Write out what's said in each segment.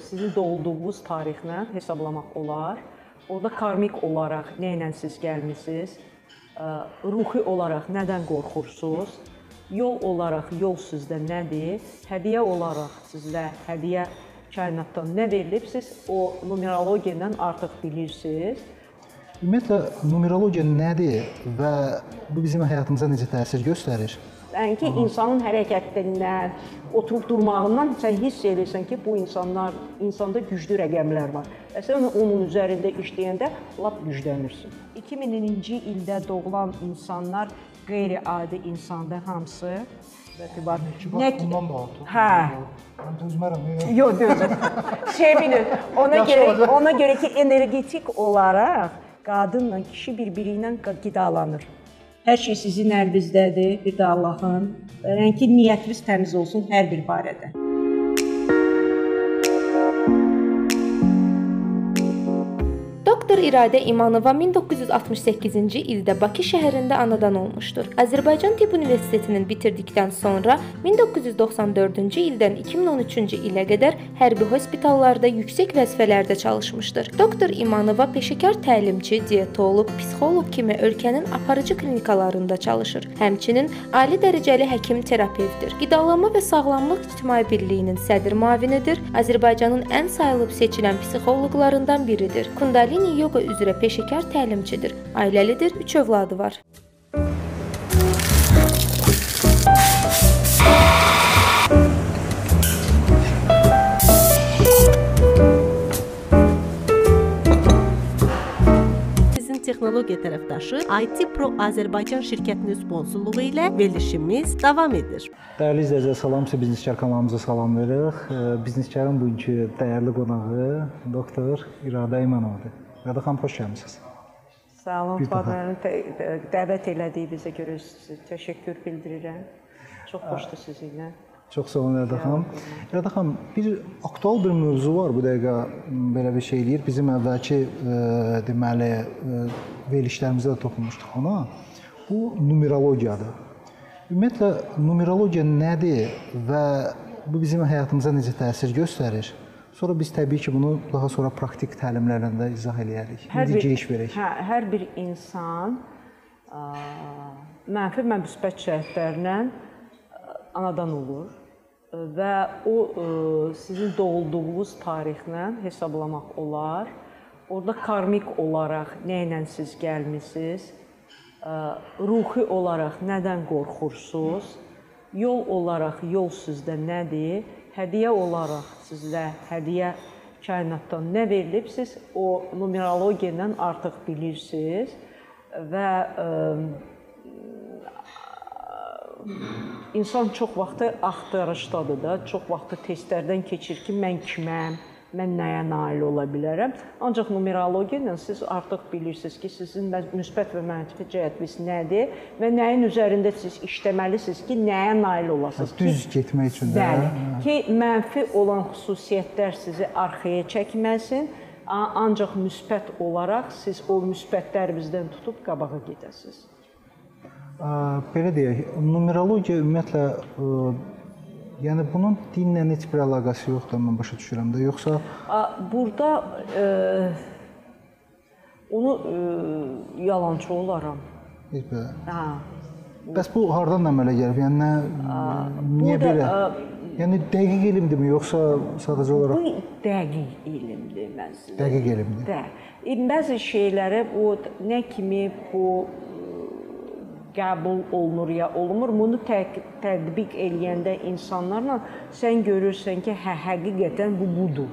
Sizin doğulduğunuz tarixlə hesablamaq olar. Orada karmik olaraq nə ilə siz gəlmisiniz? Ruhi olaraq nədən qorxursunuz? Yol olaraq yol sizdə nədir? Hədiyyə olaraq sizə hədiyyə kainatdan nə verilib? Siz o numerologiyadan artıq bilirsiniz. Ümumiyyətlə numerologiya nədir və bu bizim həyatımıza necə təsir göstərir? Yəni ki, insanın hərəkətindən, oturub durmağından sən hiss edirsən ki, bu insanlar insanda güclü rəqəmlər var. Və sən onun üzərində işləyəndə lap güclənirsən. 2000-ci ildə doğulan insanlar qeyri-adi insanda hamısı var. Nə ki, bundan da artıq. Hə. Mən dözmərəm. Yox, dözüm. Şey bilin, ona görə ona görə ki, energetik olaraq qadınla kişi bir-biri ilə qidalanır. Hər şey sizin əlinizdədir, bir də Allahın. Yəni ki, niyyətiniz təmiz olsun hər bir barədə. Doktor İradə İmanova 1968-ci ildə Bakı şəhərində anadan olmuşdur. Azərbaycan Tibb Universitetinin bitirdikdən sonra 1994-cü ildən 2013-cü ilə qədər hərbi hospitallarda yüksək vəzifələrdə çalışmışdır. Doktor İmanova peşəkar təlimçi, dietoloq, psixoloq kimi ölkənin aparıcı klinikalarında çalışır. Həmçinin ali dərəcəli həkim terapevtdir. Qidalanma və Sağlamlıq İctimai Birliyinin sədr müavinidir. Azərbaycanın ən sayılıb seçilən psixoloqlarından biridir. Kundalini yoga üzrə peşəkar təlimçidir. Ailəlidir, 3 övladı var. Texnologiya tərəfdaşı IT Pro Azərbaycan şirkətinin sponsorluğu ilə verilişimiz davam edir. Dəyərli izləyicilər, salam sizə bizniskar kanalımıza salam veririk. E, Bizniskarın bugünkü dəyərli qonağı doktor İradə İmanovadır. İradə xanım xoş gəlmisiniz. Sağ olun. Fadilin dəvət elədiyinizə görə təşəkkür bildirirəm. Çox xoşdur sizinlə. Çox sağ olun İradə xanım. İradə xanım, bir aktual bir mövzu var bu dəqiqə belə bir şey eləyir. Bizim əvvəlki e, deməli e, verilişlərimizdə də toxunmuşduq ona. Bu numerologiyadır. Ümumiyyətlə numerologiya nədir və bu bizim həyatımıza necə təsir göstərir? Sonra biz təbii ki, bunu daha sonra praktik təlimlərlə də izah eləyərik. İndi giriş verək. Hə, hər bir insan ə, mənfi və müsbət cəhətlərlə anadan olur və o ə, sizin doğulduğunuz tarixlə hesablamaq olar. Orada karmik olaraq nə ilə siz gəlmisiniz? Ruhi olaraq nədən qorxursunuz? Yol olaraq yol sizdə nədir? Hədiyyə olaraq sizə hədiyyə kainatdan nə verilib, siz o numerologiyadan artıq bilirsiniz və ə, insan çox vaxtı axtarışdadır da, çox vaxtı testlərdən keçir ki, mən kiməm, mən nəyə nail ola bilərəm. Ancaq numerologiya ilə siz artıq bilirsiniz ki, sizin müsbət və mənfi cəhətiniz nədir və nəyin üzərində siz işləməlisiniz ki, nəyə nail olasınız. Düz getmək üçün də. Bəli, ki mənfi olan xüsusiyyətlər sizi arxaya çəkməsin, ancaq müsbət olaraq siz o müsbətlərinizdən tutub qabağa gedəsiniz. Belə deyək, numerologiya ümumiyyətlə yəni bunun dinlə heç bir əlaqəsi yoxdur, mən başa düşürəm də, yoxsa A, Burada e, onu e, yalançı olaram. heç belə. Ha. Bəs bu hardan əmələ gəlib? Yəni nə, niyə burada, belə? ə, Yəni dəqiq elmdirmi yoxsa sadəcə olaraq Bu dəqiq elmdir mənzildə. dəqiq elmdir? Də. E, bəzi şeylərə bu nə kimi bu qəbul olunur ya olunmur, bunu tə- tətbiq eləyəndə insanlarla sən görürsən ki, hə həqiqətən bu budur.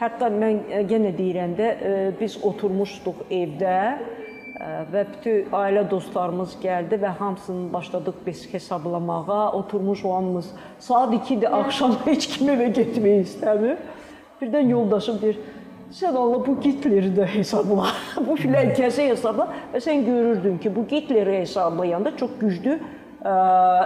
Hətta mən ə, yenə deyirəndə ə, biz oturmuşduq evdə ə, və bütün ailə dostlarımız gəldi və hamısını başladıq biz hesablamağa. Oturmuş hamımız saat 2-dir, axşam heç kim evə getmək istəmir. Birdən yoldaşım deyir: Sən Allah bu Hitleri də hesabla, bu filan kəsi hesabla və sən görürdün ki, bu Hitleri hesablayanda çox güclü ə,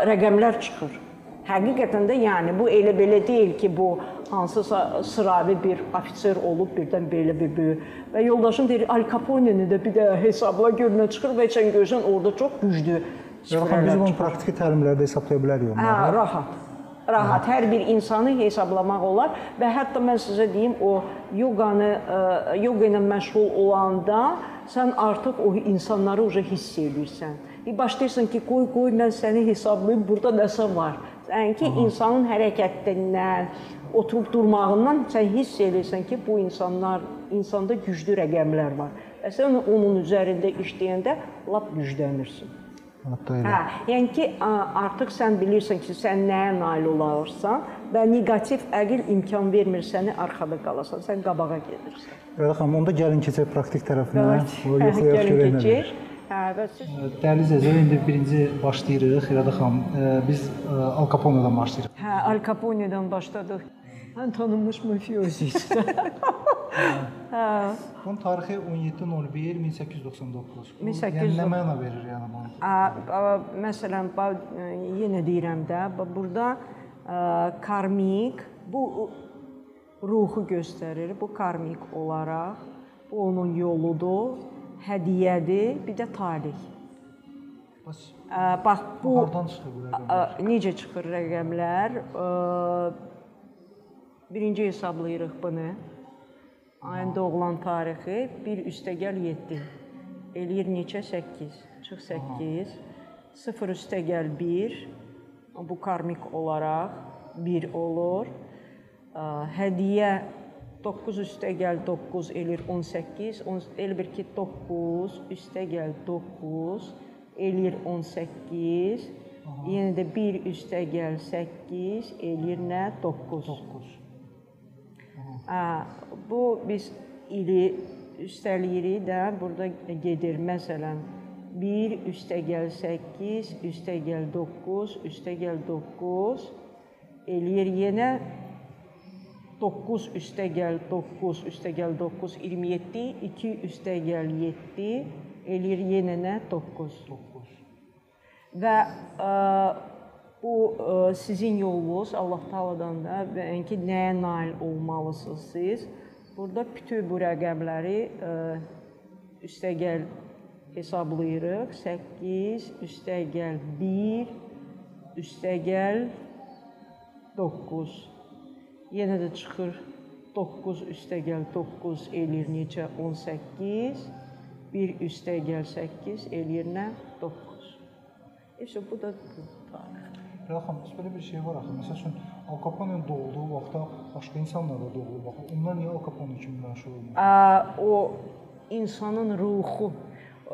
rəqəmlər çıxır. Həqiqətən də yəni bu elə belə deyil ki, bu hansısa sıravi bir ofitser olub birdən belə bir böyük və yoldaşım deyir Al Capone-ni də bir də hesabla gör nə çıxır və sən görsən orada çox güclü Yox, biz bunu praktiki təlimlərdə hesablaya bilərik Hə, rahat. Rahat hər bir insanı hesablamaq olar və hətta mən sizə deyim o yoqanı ə, yoqa ilə məşğul olanda sən artıq o insanları uje hiss edirsən. Bir başlayırsan ki, qoy qoy mən səni hesablayım, burada nəsə var. Yəni ki, insanın hərəkətindən, oturub durmağından sən hiss edirsən ki, bu insanlar insanda güclü rəqəmlər var. Və sən onun üzərində işləyəndə lap güclənirsən. Hətta elə. Hə, yəni ki, artıq sən bilirsən ki, sən nəyə nail olarsan və neqativ əqil imkan vermir səni arxada qalasan, sən qabağa gedirsən. Rəda xanım, onda gəlin keçək praktik tərəfinə. O Hə, yoxlayaq görək nə. Hə, siz Dəyərli izləyicilər, indi birinci başlayırıq. Rəda xanım, biz Al Capone'dan başlayırıq. hə, Al Capone'dan başladıq. Ən tanınmış mafiozi. Bunun tarixi 17.01 1899. Bu 1800 Yəni nə məna verir yəni bu? A, a, məsələn, ə, yenə deyirəm də, burada ə, karmik bu ruhu göstərir. Bu karmik olaraq bu onun yoludur, hədiyyədir, bir də talih. Bəs Ə, bax bu hardan çıxır bu rəqəm? ə, necə çıxır rəqəmlər? Birinci hesablayırıq bunu. Ayın doğulan tarixi 1 üstəgəl 7. Eləyir neçə? 8. Çıx 8. 0 üstəgəl 1. Bu karmik olaraq 1 olur. Hədiyyə 9 üstəgəl 9 eləyir 18. On- Elə bir ki 9 üstəgəl 9 eləyir 18. Yenə də 1 üstəgəl 8 eləyir nə? 9. 9. Hə, bu biz ili üstəliyirik də burada gedir. Məsələn 1 üstəgəl 8 üstəgəl 9 üstəgəl 9 eləyir yenə 9 üstəgəl 9 üstəgəl 9 27 2 üstəgəl 7 eləyir yenə nə? 9 9 və ə, bu ə, sizin yolunuz Allah Taala'dan da və ki nəyə nail olmalısınız siz. Burada bütün bu rəqəmləri ə, üstəgəl hesablayırıq. 8 üstəgəl 1 üstəgəl 9 Yenə də çıxır 9 üstəgəl 9 eləyir neçə? 18. 1 üstəgəl 8 eləyir nə? 9. İşte bu da bu tarix. Rəda xanım, bəs belə bir şey var axı. Məsəl üçün Al Capone doğulduğu vaxtda başqa insanlar da doğulub. Baxın, onlar niyə Al Capone kimi məşhur olmur? O insanın ruhu.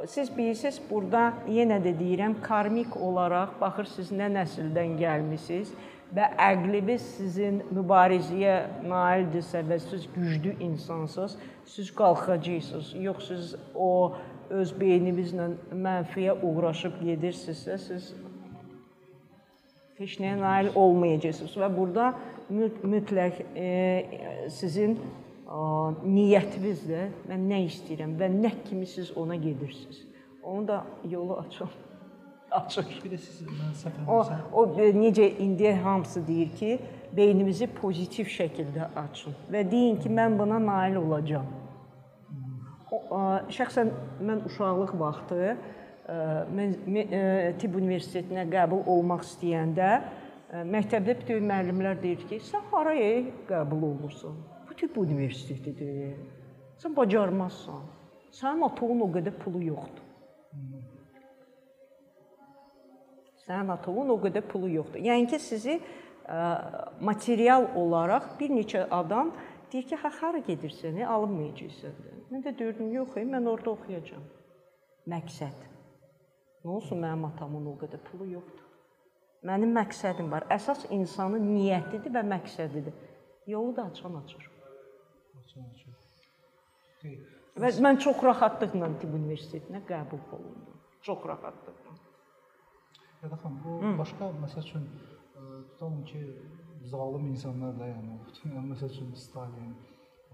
Siz bilirsiniz, burada yenə də deyirəm, karmik olaraq baxırsınız nə nəsildən gəlmisiniz və əqliniz sizin mübarizəyə naildirsə və siz güclü insansınız, siz qalxacaqsınız. Yox siz o öz beyninizlə mənfiyə uğraşıb gedirsinizsə, siz heç nəyə nail olmayacaqsınız və burada mü- mütləq e, sizin a, niyyətinizlə mən nə istəyirəm və nə kimi siz ona gedirsiniz. Onu da yolu açın. Açır. Bir də siz mən səhv O, o e, necə indi hamısı deyir ki, beynimizi pozitiv şəkildə açın və deyin ki, mən buna nail olacağam. O, ə, şəxsən mən uşaqlıq vaxtı ə, ə, tibb universitetinə qəbul olmaq istəyəndə məktəbdə bütün müəllimlər deyir ki, sən haraya qəbul olursan? Bu tibb universitetidir. Sən bacarmazsan. Sənin atovun o qədər pulu yoxdur. Sənin atovun o qədər pulu yoxdur. Yəni ki, sizi material olaraq bir neçə adam deyir ki, ha hara gedirsən, alınmayacaqsan. Mən də deyirdim, yox, e, mən orada oxuyacağam. Məqsəd. Nə olsun mənim atamın o qədər pulu yoxdur. Mənim məqsədim var. Əsas insanın niyyətidir və məqsədidir. Yolu da açan açır. Və mən çox rahatlıqla tibb universitetinə qəbul olundum. Çox rahatlıqla. Rəda xanım, bu başqa məsəl üçün ə, tutalım ki, zalım insanlar da yəni, yəni məsəl üçün Stalin,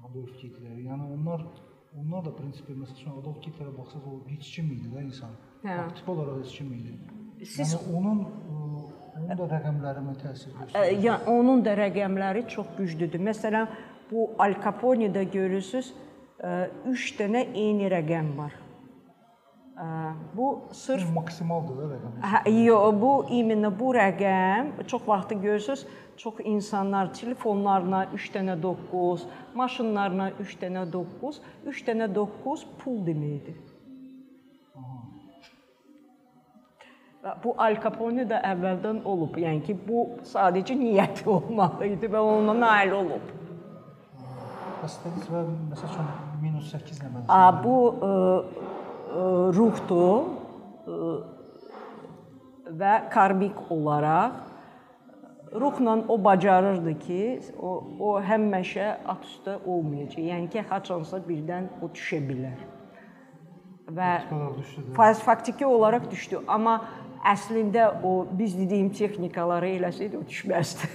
Adolf Hitler, yəni onlar onlar da prinsipə məsəl üçün Adolf Hitlerə baxsaq o idi də insan. Hə. Aktiv olaraq idi. Siz Yəni onun onun da rəqəmlərinə təsir göstərir. Ya onun da rəqəmləri çox güclüdür. Məsələn, bu Al Capone-də görürsüz, 3 dənə eyni rəqəm var. Bu sırf Maksimaldır da rəqəm. Hə, yox, bu iminə bu rəqəm çox vaxt görürsüz, çox insanlar telefonlarına 3 dənə 9, maşınlarına 3 dənə 9, 3 dənə 9 pul deməkdir. Bu Al Capone də əvvəldən olub. Yəni ki, bu sadəcə niyyəti olmalı idi və ona nail olub. Bəs dediniz və məsəl üçün minus 8 nə mənası? A, bu ə, ruhdur ə, və karmik olaraq ruhla o bacarırdı ki, o o həmişə at üstə olmayacaq. Yəni ki, haçansa birdən o düşə bilər. Və faktiki olaraq düşdü, amma əslində o biz dediyim texnikaları eləsəydi o düşməzdi.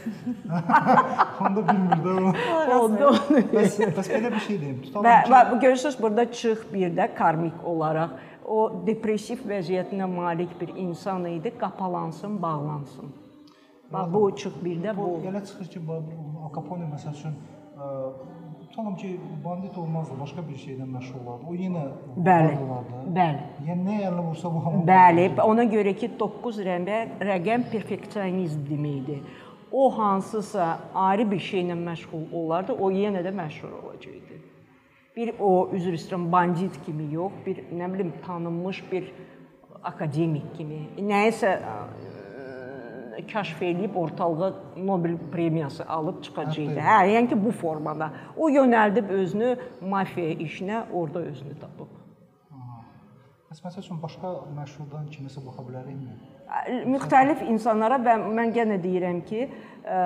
Onda bilmir də o. Oldu. Bəs, bəs belə bir şey deyim. Tutalım Və, və görürsüz burada çıx bir də karmik olaraq o depressiv vəziyyətinə malik bir insan idi, qapalansın, bağlansın. Bax bu çıx bir də bu elə çıxır ki, Al Capone məsəl üçün ə, tutalım ki, bandit olmazdı, başqa bir şeylə məşğul olardı. O yenə Bəli. Bəli. Yəni nə əlinə vursa bu hamı. Bəli, ona görə ki 9 rəqəm rəqəm perfeksionizm deməkdir. O hansısa ayrı bir şeylə məşğul olardı, o yenə də məşhur olacaqdı. Bir o üzr istəyirəm bandit kimi yox, bir nə bilim tanınmış bir akademik kimi, nəyisə kəşf edib ortalığa Nobel premiyası alıb çıxacaqdı. Hə, yəni ki bu formada. O yönəldib özünü mafiya işinə, orada özünü tapıb. Bəs məsəl üçün başqa məşhurdan kimisə baxa bilərikmi? Müxtəlif insanlara və mən yenə deyirəm ki, ə,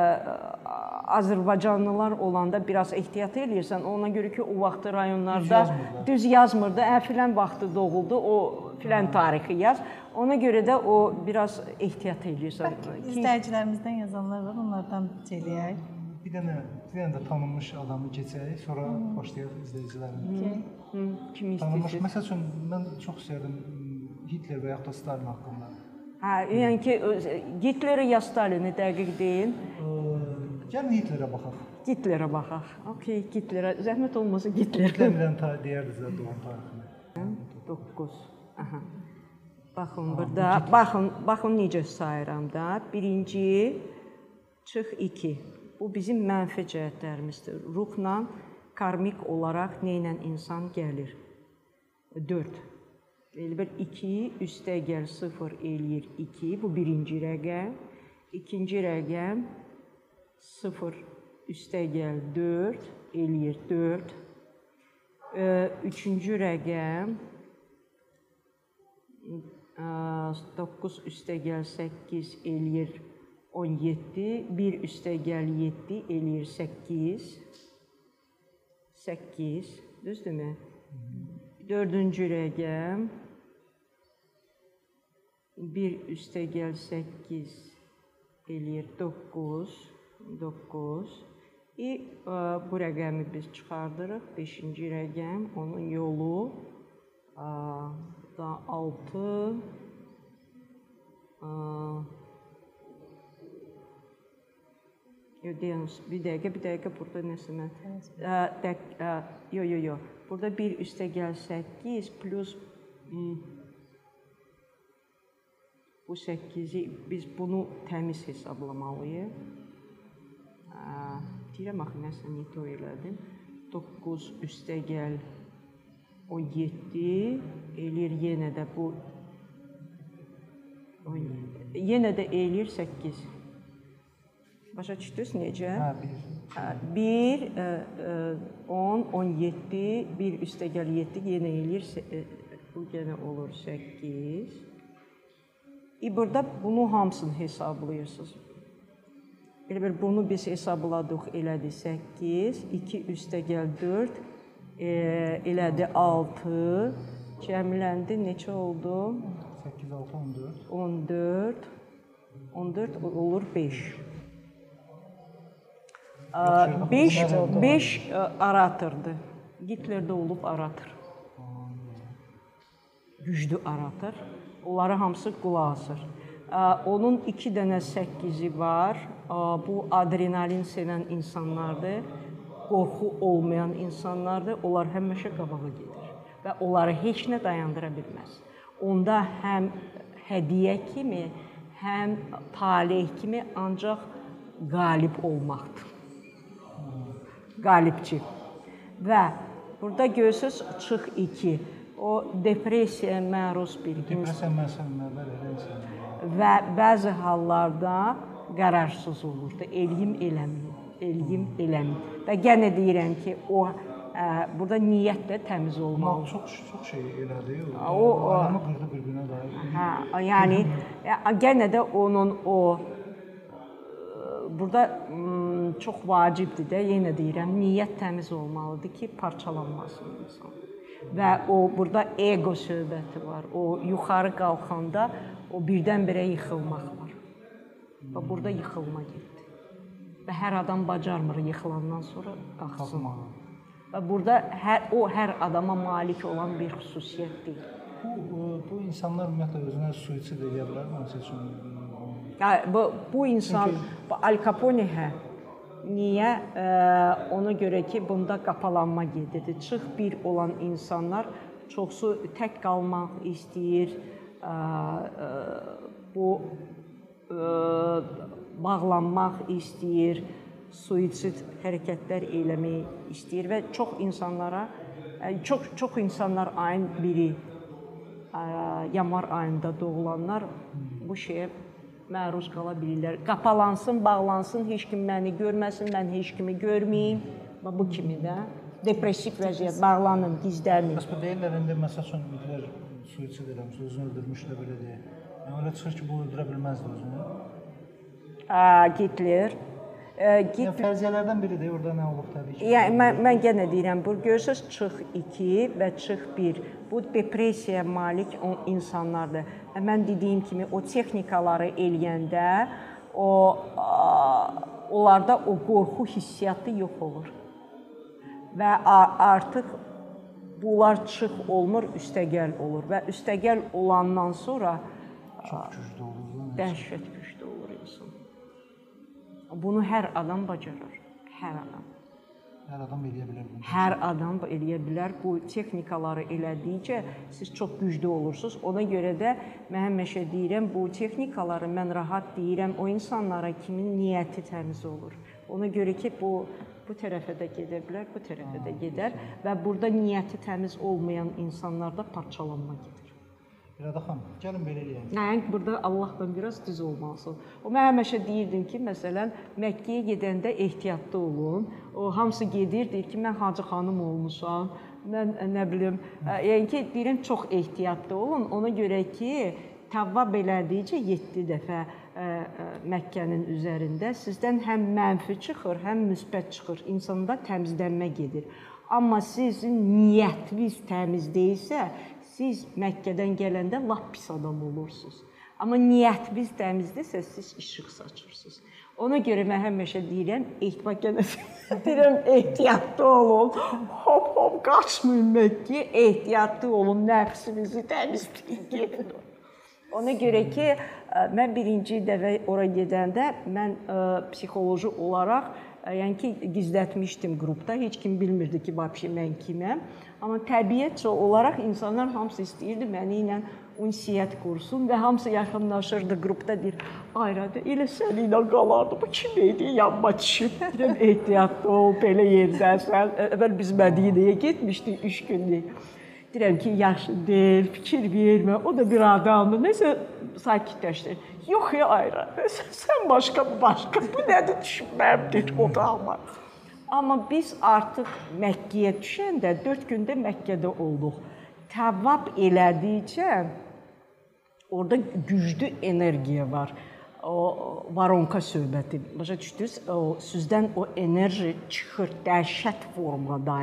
Azərbaycanlılar olanda biraz ehtiyat eləyirsən. Ona görə ki, o vaxtı rayonlarda Düz yazmırlar. düz yazmırdı. Hə filan vaxtı doğuldu, o filan tarixi yaz. Ona görə də o biraz ehtiyat eləyirsən ki, İzləyicilərimizdən yazanlar var, onlardan eləyək. Bir dənə, bir dənə də tanınmış adamı keçək, sonra başlayaq izləyicilərin. hı, kim Tanınmış, istəyir? məsəl üçün mən çox istəyirdim Hitler və yaxud da Stalin haqqında. Hə, yəni ki, Hitlerə ya Stalini dəqiq deyin. Gəlin Hitlerə baxaq. Hitlerə baxaq. Okay, Hitlerə zəhmət olmasa Hitlerə. Hitlerdən ta deyərdiniz də doğum tarixini. 9. Aha. Baxın burada, baxın, baxın necə sayıram da. Birinci çıx 2. Bu bizim mənfi cəhətlərimizdir. Ruhla karmik olaraq nə ilə insan gəlir? 4. Elə bir 2 üstə gəl 0 eləyir 2. Bu birinci rəqəm. İkinci rəqəm 0 üstə gəl 4 eləyir 4. Ə, Üçüncü rəqəm 9 üstə gəl 8 eləyir 17, 1 üstə gəl 7 eləyir 8. 8, düzdürmü? Dördüncü rəqəm 1 üstə gəl 8 eləyir 9, 9. E, ə, bu rəqəmi biz çıxardırıq. 5-ci rəqəm, onun yolu ə, da 6 ə, Yo, deyəniz, bir dəqiqə, bir dəqiqə burada nəsə mən. Ə, dəq, ə, yo, yo, yo. Burada 1 üstə gəl 8 plus bu 8-i biz bunu təmiz hesablamalıyıq. Deyirəm axı nəsə nə to elədim. 9 üstə gəl 17 eləyir yenə də bu on- yenə də eləyir 8. Başa düşdünüz necə? Hə, bir. Hə, 1 10 17 1 üstə gəl 7 yenə eləyir e, bu yenə olur 8. Burada bunu hamısını hesablayırsınız. Elə bir bunu biz hesabladıq, elədi 8, 2 üstə gəl 4, e, elədi 6, cəmləndi neçə oldu? 8 6 14. 14 14 olur 5. Yaxşı, 5 nəzərdə 5 aratordur. Hitlerdə olub arator. Güclü arator. Onları hamısı qulaq asır. Onun 2 dənə 8-i var. Bu adrenalin sevən insanlardır. Qorxu olmayan insanlardır. Onlar həmişə qabağa gedir və onları heç nə dayandıra bilməz. onda həm hədiyyə kimi, həm taleh kimi ancaq qalib olmaqdır. Qalibçi. Və burada görürsüz çıx 2. O depressiyaya məruz bir insan Depressiya və bəzi hallarda qərarsız olurdu. Eləyim, eləmiyim, eləyim, eləmiyim. Və yenə deyirəm ki, o ə, burada niyyət də təmiz olmalıdır. çox çox şey elədi. O- o- adamı qırdı bir-birinə dair. Hə, yəni yenə də onun o burada çox vacibdir də, yenə deyirəm, niyyət təmiz olmalıdır ki, parçalanmasın insan. Və o burada ego söhbəti var. O yuxarı qalxanda o birdən-birə yıxılmaq var. Və burada yıxılma getdi. Və hər adam bacarmır yıxılandan sonra qalxsın. Və burada hər o hər adama malik olan bir xüsusiyyət deyil. Bu bu insanlar ümumiyyətlə özünə suisid edə bilər məsəl üçün. Yəni bu bu insan bu Al Capone hə. Niyə? Ə, ona görə ki, bunda qapalanma gedirdi. Çıx bir olan insanlar çoxsu tək qalmaq istəyir. Ə, ə, bu bağlanmaq istəyir, suisid hərəkətlər eləmək istəyir və çox insanlara çox çox insanlar ayın biri yanvar ayında doğulanlar bu şeyə məruz qala bilirlər. Qapalansın, bağlansın, heç kim məni görməsin, mən heç kimi görməyim. Və bu kimi də depressiv vəziyyət, bağlanın, gizlənin. Bəs bu deyirlər indi məsəl üçün idlər suisid eləmiş, özünü öldürmüş də belə deyir. Yəni elə çıxır ki, bu öldürə bilməzdi özünü. Ə, Hitler ə, Yəni Hitler fərziyyələrdən biridir. Orada nə olub təbii ki. Yəni mən mən yenə deyirəm, bu görürsüz çıx 2 və çıx 1. Bu depressiyaya malik o insanlardır. Və mən dediyim kimi o texnikaları eləyəndə o onlarda o qorxu hissiyatı yox olur. Və artıq bunlar çıx olmur, üstəgəl olur və üstəgəl olandan sonra çox güclü olur. dəhşət güclü olur insan. Bunu hər adam bacarır. Hər adam. Hər adam eləyə bilər bunu. Hər adam eləyə bilər. Bu texnikaları elədikcə siz çox güclü olursunuz. Ona görə də mən həmişə deyirəm, bu texnikaları mən rahat deyirəm o insanlara kimin niyyəti təmiz olur. Ona görə ki, bu bu tərəfə də gedə bilər, bu tərəfə də gedər və burada niyyəti təmiz olmayan insanlarda parçalanma gedir. İradə xanım, gəlin belə eləyək. Yəni burada Allahdan biraz düz olmalısınız. O mən həmişə deyirdim ki, məsələn, Məkkəyə gedəndə ehtiyatlı olun. O hamısı gedir, deyir ki, mən Hacı xanım olmuşam. Mən ə, nə bilim, ə, yəni ki, deyirəm çox ehtiyatlı olun. Ona görə ki, Tavvab elədikcə 7 dəfə ə, ə, Məkkənin üzərində sizdən həm mənfi çıxır, həm müsbət çıxır. İnsanda təmizlənmə gedir. Amma sizin niyyətiniz təmiz deyilsə, siz Məkkədən gələndə lap pis adam olursunuz. Amma niyyətiniz təmizdirsə, siz işıq saçırsınız. Ona görə mən həmişə deyirəm, yenə deyirəm, ehtiyatlı olun. Hop hop qaçmayın Məkkəyə, ehtiyatlı olun, nəfsinizi təmizləyin. Ona görə ki, ə, mən birinci dəfə ora gedəndə mən ə, psixoloji olaraq ə, yəni ki, gizlətmişdim qrupda. Heç kim bilmirdi ki, vəbşi mən kiməm. Amma təbiətcə olaraq insanlar hamısı istəyirdi məni ilə ünsiyyət qursun və hamısı yaxınlaşırdı qrupda deyir, "Ayradə, elə sən ilə qalardı. Bu kim idi? Yanma düşüb." Deyirəm, ehtiyatlı ol, belə yerdəsən. Əvvəl biz Mədinəyə getmişdik 3 günlük. Deyirəm ki, yaxşı deyil, fikir vermə. O da bir adamdır. Nəsə sakitləşdir. Yox ya ayrı. Sən başqa başqa. Bu nədir düşünməyimdir o da amma. Amma biz artıq Məkkəyə düşəndə 4 gündə Məkkədə olduq. Təvab elədikcə orada güclü energiya var. O varonka söhbəti. Başa düşdünüz? O sizdən o enerji çıxır dəhşət formada,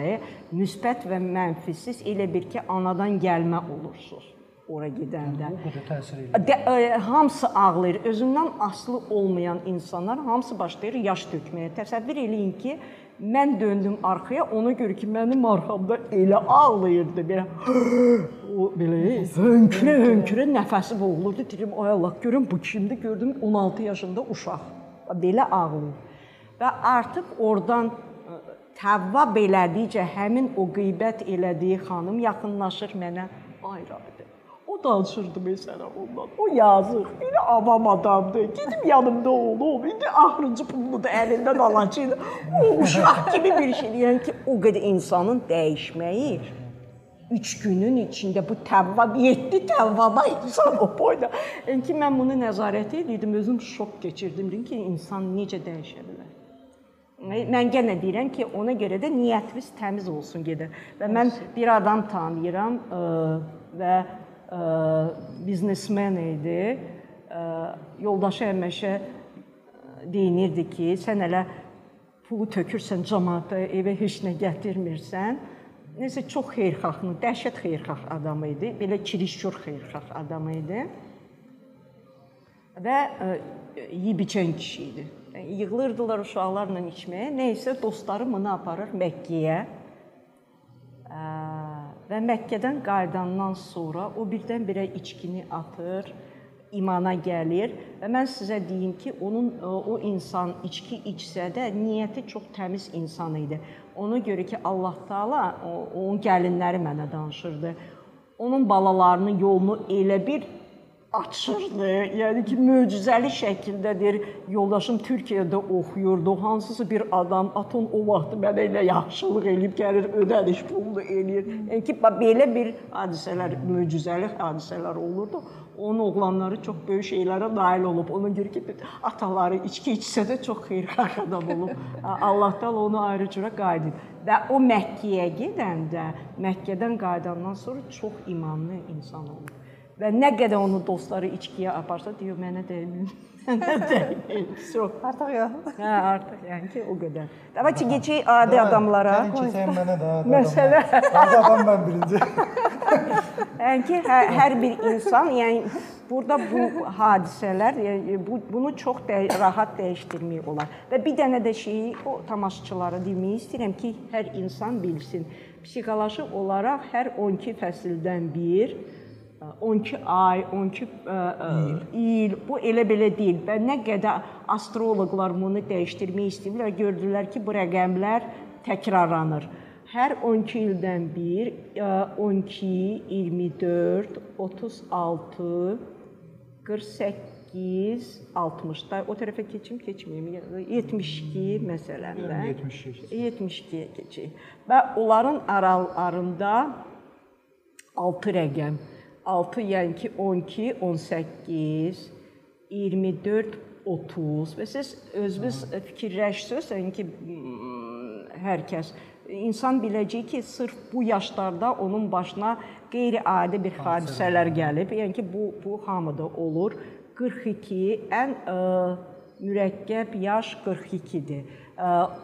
müsbət və mənfisiz elə bir ki, anadan gəlmə olursunuz ora gedəndə. Bu qədər təsir eləyir. De, ə, hamısı ağlayır. Özündən asılı olmayan insanlar hamısı başlayır yaş tökməyə. Təsəvvür eləyin ki, mən döndüm arxaya, ona görə ki, mənim arxamda elə ağlayırdı belə. o belə hönkürə hönkürə nəfəsi boğulurdu. Deyirəm, ay Allah, görüm bu kimdir? Gördüm 16 yaşında uşaq. Belə ağlayır. Və artıq oradan ə, təvvab elədikcə həmin o qeybət elədiyi xanım yaxınlaşır mənə. Ay Rabbi. O danışırdı məsələn ondan. O yazıq, elə avam adamdır. Gedib yanımda olub, indi axırıncı pulunu da əlindən alacaq. O uşaq kimi bir şeydir. Yəni ki, o qədər insanın dəyişməyi 3 günün içində bu təvvab 7 təvvaba insan o boyda. Yəni ki, mən bunu nəzarət edirdim, özüm şok keçirdim. Dedim ki, insan necə dəyişə bilər? Mən yenə deyirəm ki, ona görə də niyyətimiz təmiz olsun gedir. Və mən bir adam tanıyıram və biznesmen idi. Yoldaşı həmişə deyinirdi ki, sən elə pulu tökürsən cəmaata, evə heç nə gətirmirsən. Nəsə çox xeyirxahlı, dəhşət xeyirxah adam idi. Belə kirişkör xeyirxah adam idi. Və ə, yeyib-içən kişi idi. Yəni, yığılırdılar uşaqlarla içməyə. Nə isə dostları bunu aparır Məkkəyə. Və Məkkədən qayıdandan sonra o birdən-birə içkini atır, imana gəlir və mən sizə deyim ki, onun o insan içki içsə də niyyəti çox təmiz insan idi. Ona görə ki, Allah Taala onun gəlinləri mənə danışırdı. Onun balalarının yolunu elə bir açırdı. Yəni ki, möcüzəli şəkildədir. Yoldaşım Türkiyədə oxuyurdu. Hansısa bir adam atın o vaxt mənə elə yaxşılıq eləyib gəlir, ödəniş pulunu eləyir. Yəni ki, belə bir hadisələr, möcüzəli hadisələr olurdu. Onun oğlanları çox böyük şeylərə nail olub. Ona görə ki, ataları içki içsə də çox xeyirxah adam olub. Allah Taala onu ayrı cürə qayıdıb. Və o Məkkəyə gedəndə, Məkkədən qayıdandan sonra çox imanlı insan olub. Və nə qədər onun dostları içkiyə aparsa, deyir mənə deyil. Mənə deyil. Çox. Artıq yox. Hə, artıq yəni ki, o qədər. Davayçı keçək adi adamlara. Keçək mənə də. Məsələ. Adi adam mən birinci. Yəni ki, hər, hər bir insan, yəni burada bu hadisələr, yəni bu bunu çox də rahat dəyişdirmək olar. Və bir dənə də şeyi o tamaşaçılara demək istəyirəm ki, hər insan bilsin. Psixoloji olaraq hər 12 fəsildən bir 12 ay, 12 ə, il bu elə belə deyil. Və nə qədər astroloqlar bunu dəyişdirmək istəyirlər, gördülər ki, bu rəqəmlər təkrarlanır. Hər 12 ildən bir 12, 24, 36, 48, 60 da o tərəfə keçim, keçməyim. 72 məsələn də. 72. 72-yə keçək. Və onların aralarında 6 rəqəm 6 yəni ki 12, 18, 24, 30 və siz özünüz fikirləşsəz, yəni ki hər kəs insan biləcək ki, sırf bu yaşlarda onun başına qeyri-adi bir hadisələr gəlib. Yəni ki, bu bu hamıda olur. 42 ən ə, mürəkkəb yaş 42-dir.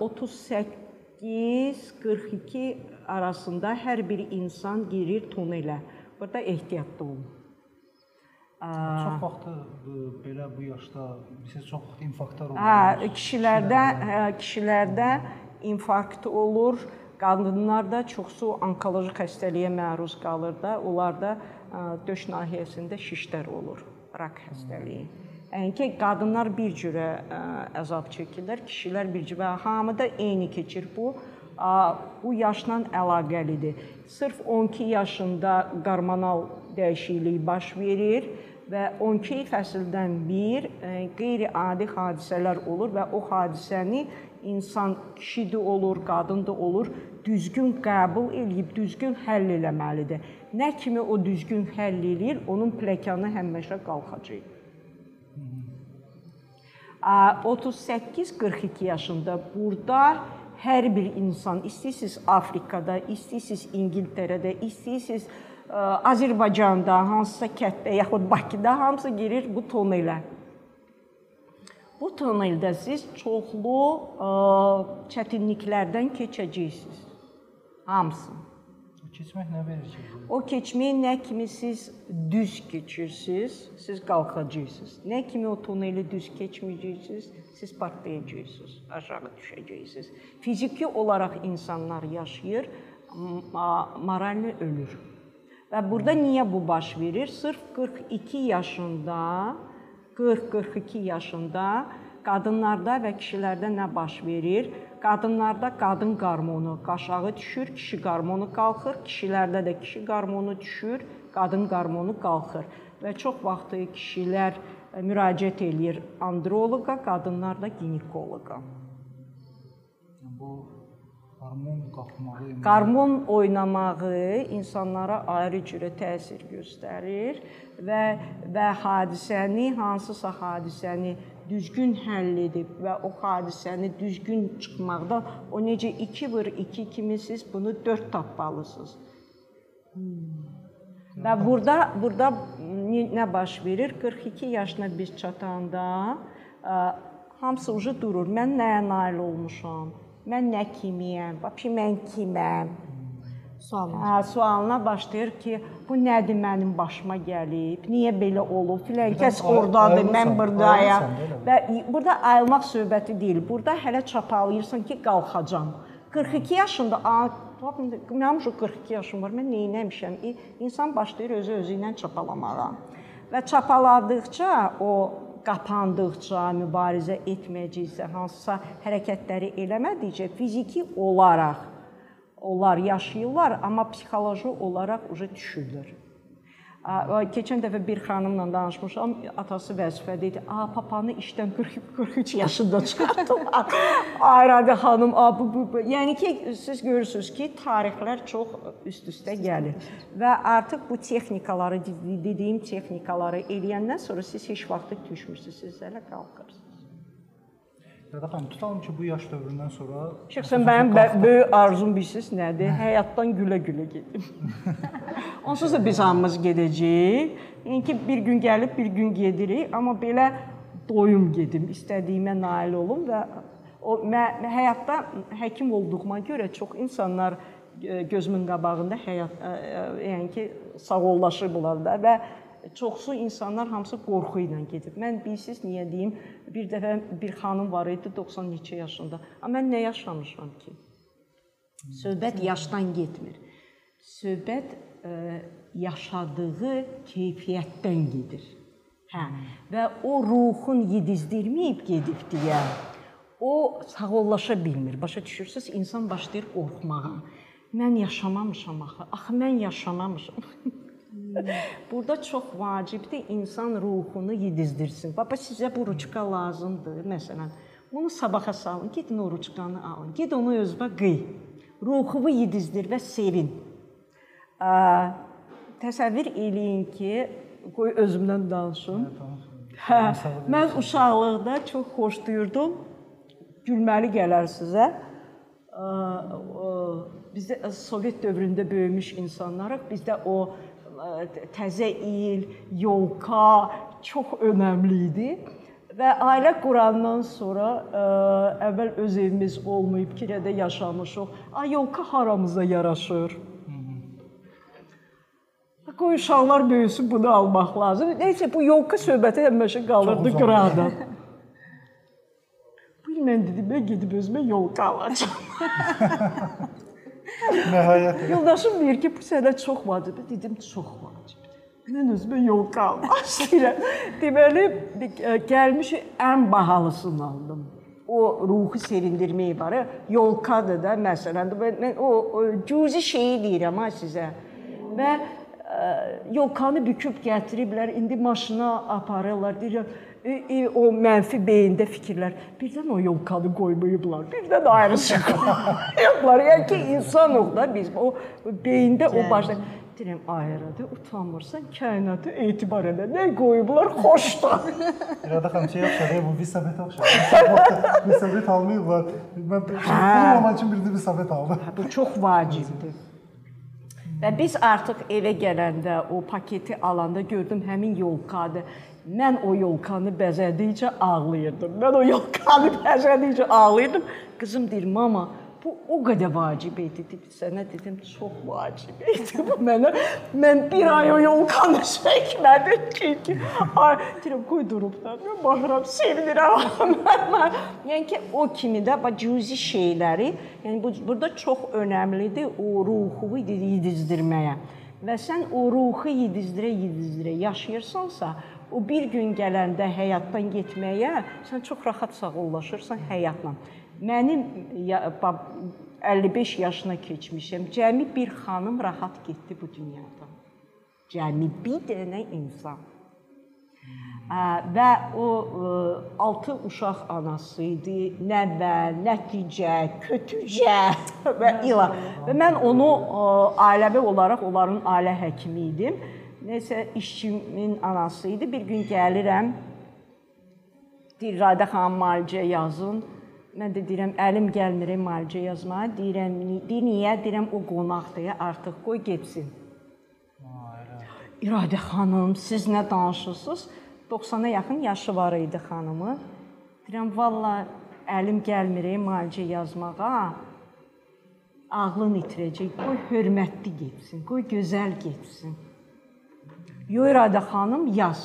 38 42 arasında hər bir insan girir tunelə. Burada ehtiyatlı olun. Çox vaxtı belə bu yaşda siz çox vaxt infarktlar olur. Hə, kişilərdə, hə, kişilərdə infarkt olur. Qadınlarda çoxsu onkoloji xəstəliyə məruz qalır da, onlarda döş nahiyəsində şişlər olur, rak xəstəliyi. Yəni ki, qadınlar bir cürə əzab çəkirlər, kişilər bir cürə. Hamıda eyni keçir bu bu yaşla əlaqəlidir. Sırf 12 yaşında hormonal dəyişiklik baş verir və 12 fəsildən bir qeyri-adi hadisələr olur və o hadisəni insan kişi də olur, qadın da olur, düzgün qəbul eləyib düzgün həll eləməlidir. Nə kimi o düzgün həll eləyir, onun plekanı həmişə qalxacaq. 38-42 yaşında burada hər bir insan, istəyirsiniz Afrikada, istəyirsiniz İngiltərədə, istəyirsiniz Azərbaycanda, hansısa kənddə yaxud Bakıda hamısı girir bu tonelə. Bu toneldə siz çoxlu ə, çətinliklərdən keçəcəksiniz. Hamısını. Keçmək nə verir ki? O keçməyi nə kimi siz düz keçirsiniz, siz qalxacaqsınız. Nə kimi o tuneli düz keçməyəcəksiniz, siz partlayacaqsınız, aşağı düşəcəksiniz. Fiziki olaraq insanlar yaşayır, moralni ölür. Və burada niyə bu baş verir? Sırf 42 yaşında, 40-42 yaşında qadınlarda və kişilərdə nə baş verir? Qadınlarda qadın qarmonu aşağı düşür, kişi qarmonu qalxır, kişilərdə də kişi qarmonu düşür, qadın qarmonu qalxır və çox vaxt kişilər e, müraciət eləyir androloqa, qadınlar da ginekoloqa. Bu hormon qalxmağı, Qarmon oynamağı insanlara ayrı cürə təsir göstərir və və hadisəni hansısa hadisəni düzgün həll edib və o hadisəni düzgün çıxmaqda o necə 2 vur 2 kimi siz bunu 4 tapmalısınız. Və burada burada nə baş verir? 42 yaşına biz çatanda ə, hamısı uje durur. Mən nəyə nail olmuşam? Mən nə kimiyəm? Vəbşi mən kiməm? Sual. Hə, sualına başlayır ki, bu nədir mənim başıma gəlib? Niyə belə olub? Filan kəs ordadır, mən burdayam. Və burada ayılmaq söhbəti deyil. Burada hələ çapalayırsan ki, qalxacam. 42 yaşında, mənim şu 42 yaşım var. Mən nə etmişəm? İnsan başlayır özü özü ilə çapalamağa. Və çapaladıkca o qapandıqca, mübarizə etməyəcəksə, hansısa hərəkətləri eləmədikcə fiziki olaraq onlar yaşayırlar, amma psixoloji olaraq uje düşürlər. Keçən dəfə bir xanımla danışmışam, atası vəzifədə idi. A, papanı işdən 40 43 yaşında çıxartdılar. Ayradı xanım, a bu, bu, bu. Yəni ki, siz görürsüz ki, tarixlər çox üst-üstə gəlir və artıq bu texnikaları dediyim texnikaları eləyəndən sonra siz heç vaxt düşmürsüz, siz hələ qalxırsınız. Ya da xanım, tutalım ki, bu yaş dövründən sonra Şəxsən mənim böyük arzum bilirsiniz nədir? Həyatdan gülə-gülə gedim. Onsuz da biz hamımız gedəcəyik. Yəni ki, bir gün gəlib, bir gün gedirik, amma belə doyum gedim, istədiyimə nail olum və o mən həyatda həkim olduğuma görə çox insanlar e, gözümün qabağında həyat ə, ə, yəni ki, sağollaşıblar da və çoxsu insanlar hamısı qorxu ilə gedib. Mən bilirsiz niyə deyim? Bir dəfə bir xanım var idi 90 neçə yaşında. Amma mən nə yaşamışam ki? Söhbət yaşdan getmir. Söhbət ə, yaşadığı keyfiyyətdən gedir. Hə. Və o ruhun yedizdirməyib gedib deyə o sağollaşa bilmir. Başa düşürsüz? İnsan başlayır qorxmağa. Mən yaşamamışam axı. Axı mən yaşamamışam. Burada çox vacibdir insan ruhunu yedizdirsin. Baba sizə bu ruçka lazımdır, məsələn. Bunu sabaha salın, gedin o ruçkanı alın. Ged onu özünə qıy. Ruhuvu yedizdir və sevin. Təsəvvür eləyin ki, qoy özümdən danışım. Hə, mən uşaqlıqda çox xoşlayırdım. Gülməli gələr sizə. Bizdə Sovet dövründə böyümüş insanlarıq. Bizdə o təzə il, yolka çox önəmli idi. Və ailə qurandan sonra ə, əvvəl öz evimiz olmayıb, kirədə yaşamışıq. Ay yolka haramıza yaraşır. Qoy uşaqlar böyüsün, bunu almaq lazım. Nəysə bu yolka söhbəti həmişə qalırdı qırada. Bu il mən dedim, mən gedib özümə yolka alacağam. nəhayət Yoldaşım deyir ki, bu sənə çox vacibdir. Dedim, çox vacibdir. Mən özümə yolka almaq istəyirəm. Deməli, e, gəlmiş ən bahalısını aldım. O ruhu sevindirmək var. Yolkadır da məsələn. Mən, o, o cüzi şeyi deyirəm ha sizə. Və ə, yolkanı büküb gətiriblər, indi maşına aparırlar. Deyirəm, e, e, o mənfi beyində fikirlər. Birdən o yolkanı qoymayıblar. Birdən ayrıca qoyublar. Yəni ki, insanıq da biz. O beyində o başda deyirəm, ayıradı, utanmırsan, kainatı etibar edə. Nə qoyublar? Xoşdur. Ya da xanım şey oxşar, bu Visabet oxşar. Visabet almayıblar. Mən pulmamaq üçün bir də Visabet aldım. Bu çox vacibdir. Və biz artıq evə gələndə o paketi alanda gördüm həmin yolkadır. Mən o yolkanı bəzədikcə ağlayırdım. Mən o yolkanı bəzədikcə ağlayırdım. Qızım deyir, mama, bu o qədər vacib idi. Dedi, sənə dedim, çox vacib idi bu mənə. Mən bir ay o yolkanı çəkmədim çünki. Ay, deyirəm, qoy durub da. Mən baxıram, sevinirəm. yəni ki, o kimi də bax cüzi şeyləri, yəni bu burada çox önəmlidir o ruhu yedizdirməyə. Və sən o ruhu yedizdirə-yedizdirə yaşayırsansa, o bir gün gələndə həyatdan getməyə sən çox rahat sağollaşırsan həyatla. Mənim ya, bab- 55 yaşına keçmişəm. Cəmi bir xanım rahat getdi bu dünyadan. Cəmi bir dənə insan. Və o 6 uşaq anası idi. Nəvə, nəticə, kötücə və ila. Və mən onu ailəvi olaraq onların ailə həkimi idim. Nəsə işçimin anası idi. Bir gün gəlirəm. Deyir Radə xanım müalicə yazın. Mən də deyirəm əlim gəlmir müalicə yazmağa. Deyirəm deyir niyə? Deyirəm o qonaqdır, artıq qoy getsin. İradə xanım, siz nə danışırsınız? 90-a yaxın yaşı var idi xanımın. Deyirəm, valla əlim gəlmir müalicə yazmağa. Ağlın itirəcək. Qoy hörmətli getsin, qoy gözəl getsin. Yo İradə xanım yaz.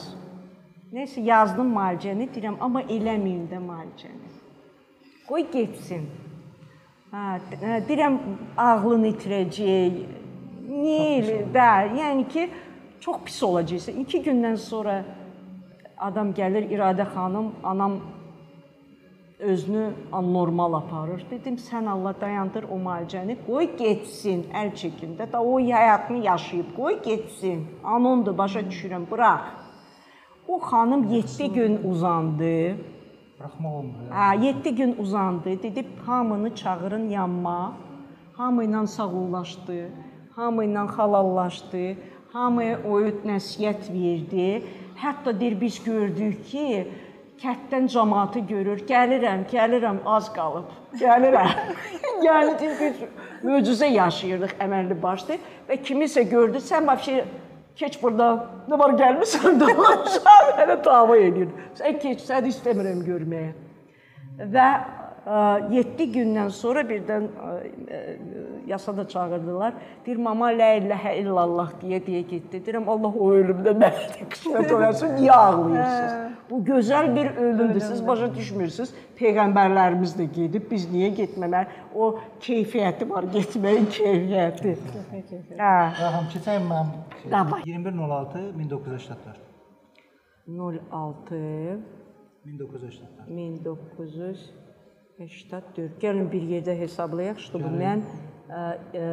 Nəysə yazdım müalicəni, deyirəm, amma eləməyin də müalicəni. Qoy getsin. Hə, deyirəm ağlını itirəcək. Niyə? Bəli, yəni ki, çox pis olacaqsan. 2 gündən sonra adam gəlir İradə xanım, anam özünü anormal aparır. Dedim, sən Allah dayandır o müalicəni, qoy getsin, əl çəkin də. Da o həyatını yaşayıb, qoy getsin. Anondur, başa düşürəm, burax. O xanım 7 gün uzandı. Buraxmaq olmur. Hə, 7 gün uzandı. Dedi, hamını çağırın yanıma. Hamı ilə sağollaşdı. Hamı ilə halallaşdı. Hamıya oyud nəsihət verdi. Hətta deyir biz gördük ki, kətdən cəmaatı görür. Gəlirəm, gəlirəm, az qalıb. Gəlirəm. yəni biz möcüzə yaşayırdıq əməlli başlı və kimisə gördü, sən vəbşə keç burada. Nə var gəlmisən dolaşan, hələ dava edir. Sən keç, sən istəmirəm görməyə. Və 7 gündən sonra birdən ə, ə, yasada çağırdılar. Deyir mama la ilahə illallah deyə deyə getdi. Deyirəm Allah o ölümdə mənə qismət eləsin. Niyə ağlayırsınız? Bu gözəl bir ölümdür. Siz başa düşmürsüz. Peyğəmbərlərimiz də gedib, biz niyə getməməli? O keyfiyyəti var, getməyin keyfiyyəti. Hə. Rəhəm keçən mən Davay. 2106 1984. 06 1984. 1984. Gəlin bir yerdə hesablayaq. İşte bu mən ə, ə,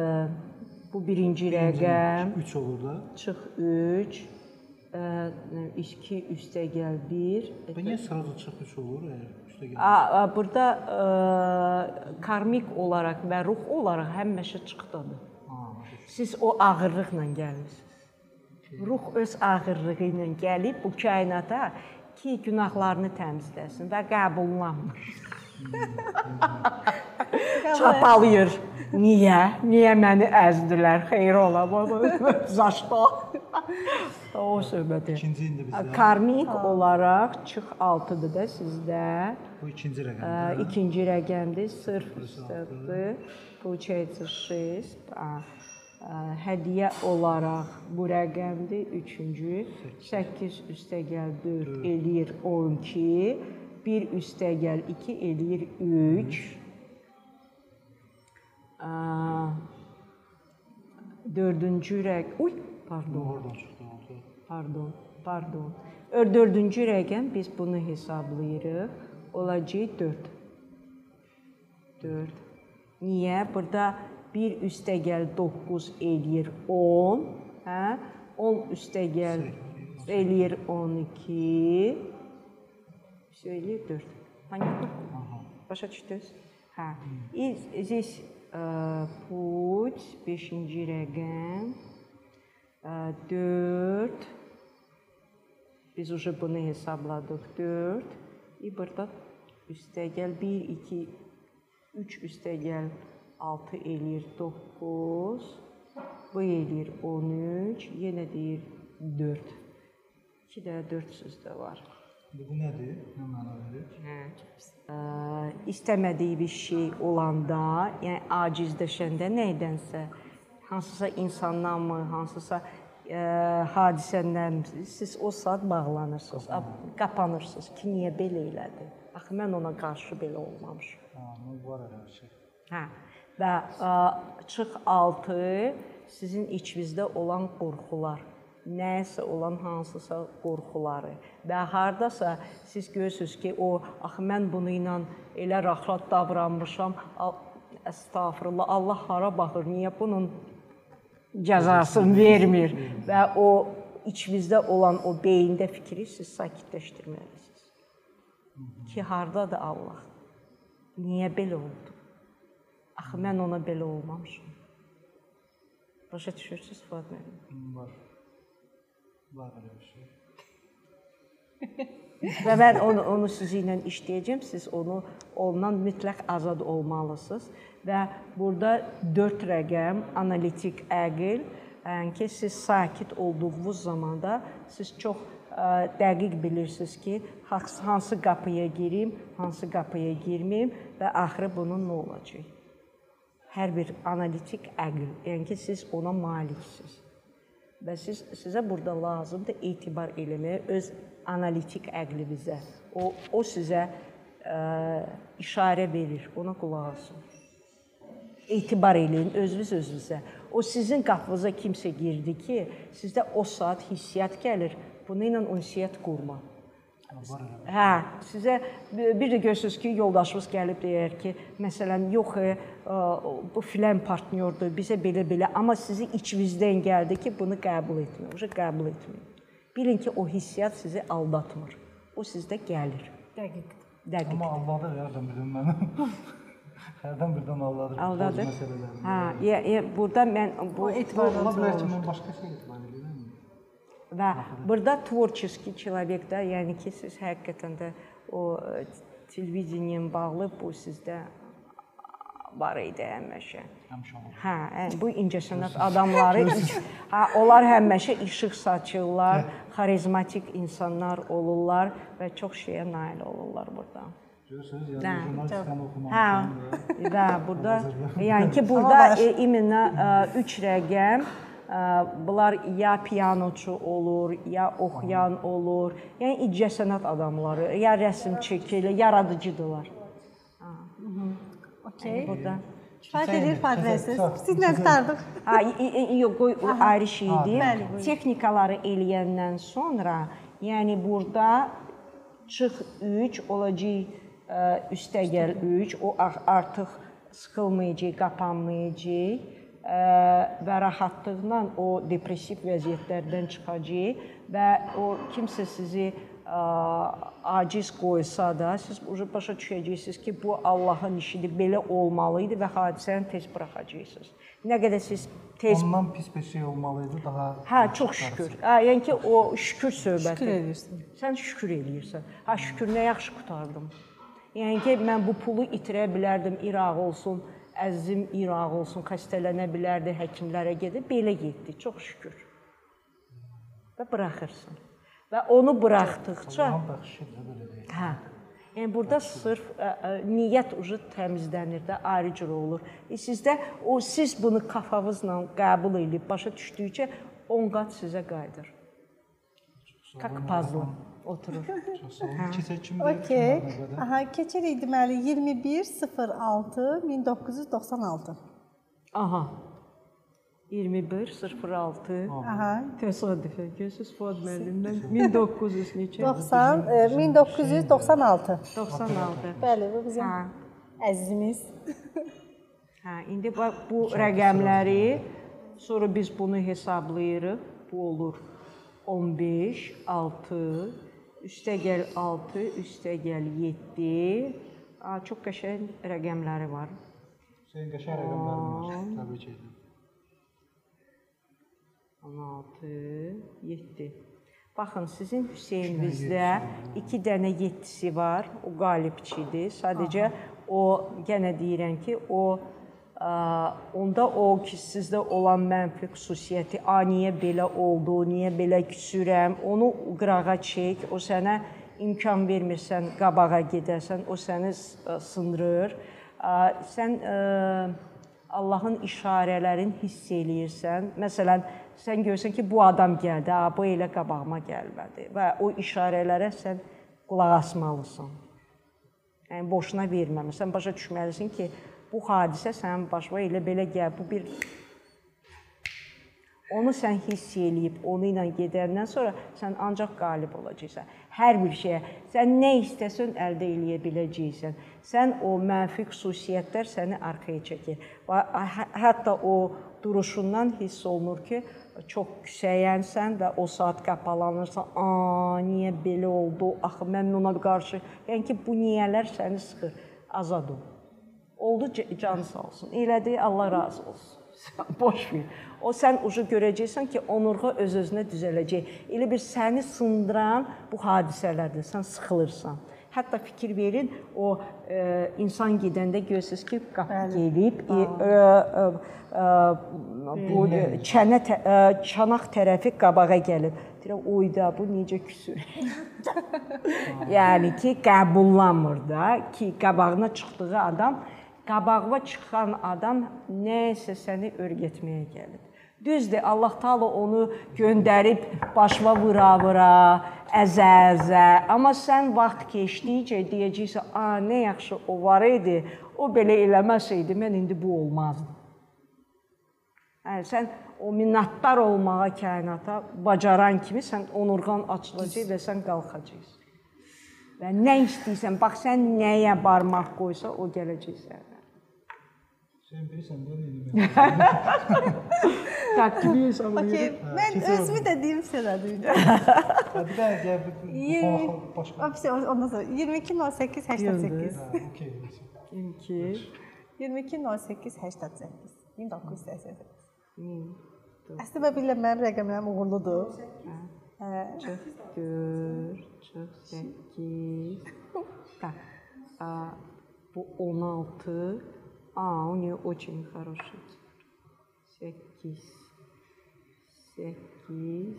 bu birinci rəqəm 3 olur da. çıx 3 2 üstə gəl 1 Bu niyə sırada çıx 3 olur? Yəni üstə gəl. A, burada ə, karmik olaraq və ruh olaraq həmişə çıxdadır. Siz o ağırlıqla gəlirsiniz. Ruh öz ağırlığı ilə gəlib bu kainata ki günahlarını təmizləsin və qəbullanmır. Çapalayır. Niyə? Niyə məni əzdilər? Xeyr ola. Zaşda. o söhbəti. İkinci indi bizdə. Karmik olaraq çıx 6-dır da sizdə. Bu ikinci Ə, rəqəmdir. ikinci rəqəmdir, sırf üstədir. Получается 6. A, ə, hədiyyə olaraq bu rəqəmdir, üçüncü. 8 üstə gəl 4 eləyir 12. 1 üstə gəl 2 eləyir 3. Ə, dördüncü rəq. Uy, pardon. Oradan çıxdı oldu. Pardon, pardon. Ör dördüncü rəqəm biz bunu hesablayırıq. Olacaq 4. 4. Niyə? Burada 1 üstə gəl 9 eləyir 10, hə? 10 üstə gəl eləyir 12. Söyləyir 4. Понятно? Başa düşdünüz? Hə. И здесь э, путь 5-ci rəqəm 4 Biz уже bunu hesabladıq 4 и burada üstəgəl 1 2 3 üstəgəl 6 eləyir 9 bu eləyir 13 yenə deyir 4 2 də 4 sözdə var. Bu nədir? Nə məna verir? Hə. İstəmədiyi bir şey olanda, yəni acizləşəndə nədənsə, hansısa insandanmı, hansısa ə, hadisədən siz o saat bağlanırsınız, ab- qapanırsınız ki, niyə belə elədi? Axı mən ona qarşı belə olmamışam. Bu var elə şey. Hə. Və ə, çıx 6 sizin içinizdə olan qorxular. Nəsə olan hansısa qorxuları və hardasa siz görürsüz ki, o axı mən bunu ilə elə rahat davranmışam. Əstəğfurullah, Allah hara baxır? Niyə bunun cəzasını vermir? Və o içimizdə olan o beyində fikri siz sakitləşdirməlisiniz. Ki hardadır Allah? Niyə belə oldu? Axı mən ona belə olmamışam. Başa düşürsüz Fuad müəllim? Var. Var elə bir şey. Və mən onu onu sizinlə işləyəcəm. Siz onu ondan mütləq azad olmalısınız və burada 4 rəqəm analitik əql, yəni ki, siz sakit olduğunuz zamanda siz çox ə, dəqiq bilirsiniz ki, hansı qapıya girim, hansı qapıya girməyim və axırı bunun nə olacaq. Hər bir analitik əql, yəni ki, siz ona maliksiniz. Və siz sizə burada lazımdır etibar eləməyə öz analitik əqlinizə. O o sizə ə, işarə verir, ona qulaq asın. Etibar eləyin özünüz özünüzə. O sizin qapınıza kimsə girdi ki, sizdə o saat hissiyat gəlir. Bunu ilə ünsiyyət qurma. Hə, sizə bir də görürsüz ki, yoldaşınız gəlib deyir ki, məsələn, yox, e, bu filan partnyordur, bizə belə-belə, amma sizi içinizdən gəldi ki, bunu qəbul etməyin, uje qəbul etməyin. Bilin ki, o hissiyat sizi aldatmır. O sizdə gəlir. Dəqiq. Dəqiq. Amma Allah'da yardım edin mənim. Hərdən birdən Allah'dır. Aldadır. məsələlərində. Hə, ya, ya, burada mən bu Ola bilər ki, mən başqa şey etibar edirəm. və burada tворческий человек da, yəni ki, siz həqiqətən də o e, televiziyanla bağlı bu sizdə var idi həmişə. Həmişə olur. Hə, yəni bu incəsənət adamları, hə, onlar həmişə işıq saçırlar, xarizmatik insanlar olurlar və çox şeyə nail olurlar burada. Görürsünüz, Hə, yəni jurnalistikani Hə, oxumamışam. və burada yəni ki, burada e, iminə 3 rəqəm ə, bunlar ya pianoçu olur, ya oxuyan olur, yəni incəsənət adamları, ya rəsm çəkir, yaradıcıdırlar. Okey. Burada. Kifayət edir fərqləsiz. Çox, Sizlə qurtardıq. Ha, yox, qoy o ayrı şeydir. bəli, buyurun. Texnikaları eləyəndən sonra, yəni burada çıx 3 olacaq üstə gəl 3, o ar- artıq sıxılmayacaq, qapanmayacaq və rahatlıqla o depressiv vəziyyətlərdən çıxacaq və o kimsə sizi ə, aciz qoysa da, siz uje başa düşəcəksiniz ki, bu Allahın işidir, belə olmalı idi və hadisəni tez buraxacaqsınız. Nə qədər siz tez Ondan pis bir şey olmalı idi, daha Hə, çox şükür. Hə, yəni ki, o şükür söhbəti. Şükür edirsən. Sən şükür eləyirsən. Ha, şükür nə yaxşı qutardım. Yəni ki, mən bu pulu itirə bilərdim, İraq olsun, əzizim İraq olsun, xəstələnə bilərdi, həkimlərə gedib, belə getdi. Çox şükür. Və buraxırsan. Və onu buraxdıqca Allahın bəxşidir belə deyil. Hə. Yəni burada sırf ə, ə, niyyət ucu təmizlənir də, ayrı cür olur. E, sizdə o siz bunu kafavızla qəbul edib başa düşdükcə 10 qat sizə qayıdır. Kak puzzle oturur. Çox sağ olun. Keçək kimi Okey. Aha, keçirik deməli 2106 1996. Aha. 21 06 Aha. təsadüfə görürsüz Fuad müəllimdən 1900 neçə? 90 e, 1996. 96. Bəli, bu bizim Hə. əzizimiz. Hə, indi bax bu rəqəmləri sonra biz bunu hesablayırıq. Bu olur 15, 6, üstə gəl 6, üstə gəl 7. A, çox qəşəng rəqəmləri var. Senin qəşəng rəqəmlərin var. Təbrik edirəm. 16, 7. Baxın, sizin Hüseynimizdə 2 dənə 7-si var. O qalibçidir. Sadəcə o yenə deyirəm ki, o onda o ki sizdə olan mənfi xüsusiyyəti, a niyə belə oldu, niyə belə küsürəm, onu qırağa çək. O sənə imkan vermirsən qabağa gedəsən, o səni sındırır. Sən Allahın işarələrini hiss eləyirsən. Məsələn, sən görsən ki, bu adam gəldi, ha, bu elə qabağıma gəlmədi və o işarələrə sən qulaq asmalısan. Yəni boşuna verməmisən, başa düşməlisən ki, bu hadisə sənin başına elə belə gəl, bu bir Onu sən hiss eləyib, onu ilə gedəndən sonra sən ancaq qalib olacaqsan. Hər bir şeyə sən nə istəsən əldə eləyə biləcəksən. Sən o mənfi xüsusiyyətlər səni arxaya çəkir. Hə- hətta o duruşundan hiss olunur ki, çox küsəyənsən və o saat qapalanırsan. A, niyə belə oldu? Axı mən ona qarşı, yəni ki, bu niyələr səni sıxır. Azad ol. Oldu c- canı sağ olsun. Elədi, Allah razı olsun. Boş ver. O sən ucu görəcəksən ki, onurğa öz-özünə düzələcək. Elə bir səni sındıran bu hadisələrdir. Sən sıxılırsan. Hətta fikir verin, o e, insan gedəndə görürsüz ki, qapı gelib, e, e, e, e, bu e, çənə tə, e, çanaq tərəfi qabağa gəlib. Deyirəm, oyda bu necə küsür. yəni ki, qəbullanmır da ki, qabağına çıxdığı adam, qabağına çıxan adam nəsə səni örgətməyə gəlib. Düzdür, Allah Taala onu göndərib başına vura-vura, əzə-əzə, amma sən vaxt keçdikcə deyəcəksən, "A, nə yaxşı o var idi. O belə eləməsəydi mən indi bu olmazdı." Hə, sən o minnətdar olmağa kainata bacaran kimi sən onurğan açılacaq və sən qalxacaqsan. Və nə istəyirsən, bax sən nəyə barmaq qoysa o gələcək sənə. Sen bilirsən də dedim. Təklif hesab edirəm. Mən özümü də deyim sənə deyirəm. Bir dənə gəl bu başqa. Ofisi ondan sonra 22 08 88. Okey. 22 22 08 88 1988. Əslində bilirəm mənim rəqəmlərim uğurludur. Hə. Çox gör, çox 8. Tak. Bu 16 А, у нее очень хороший. 8 8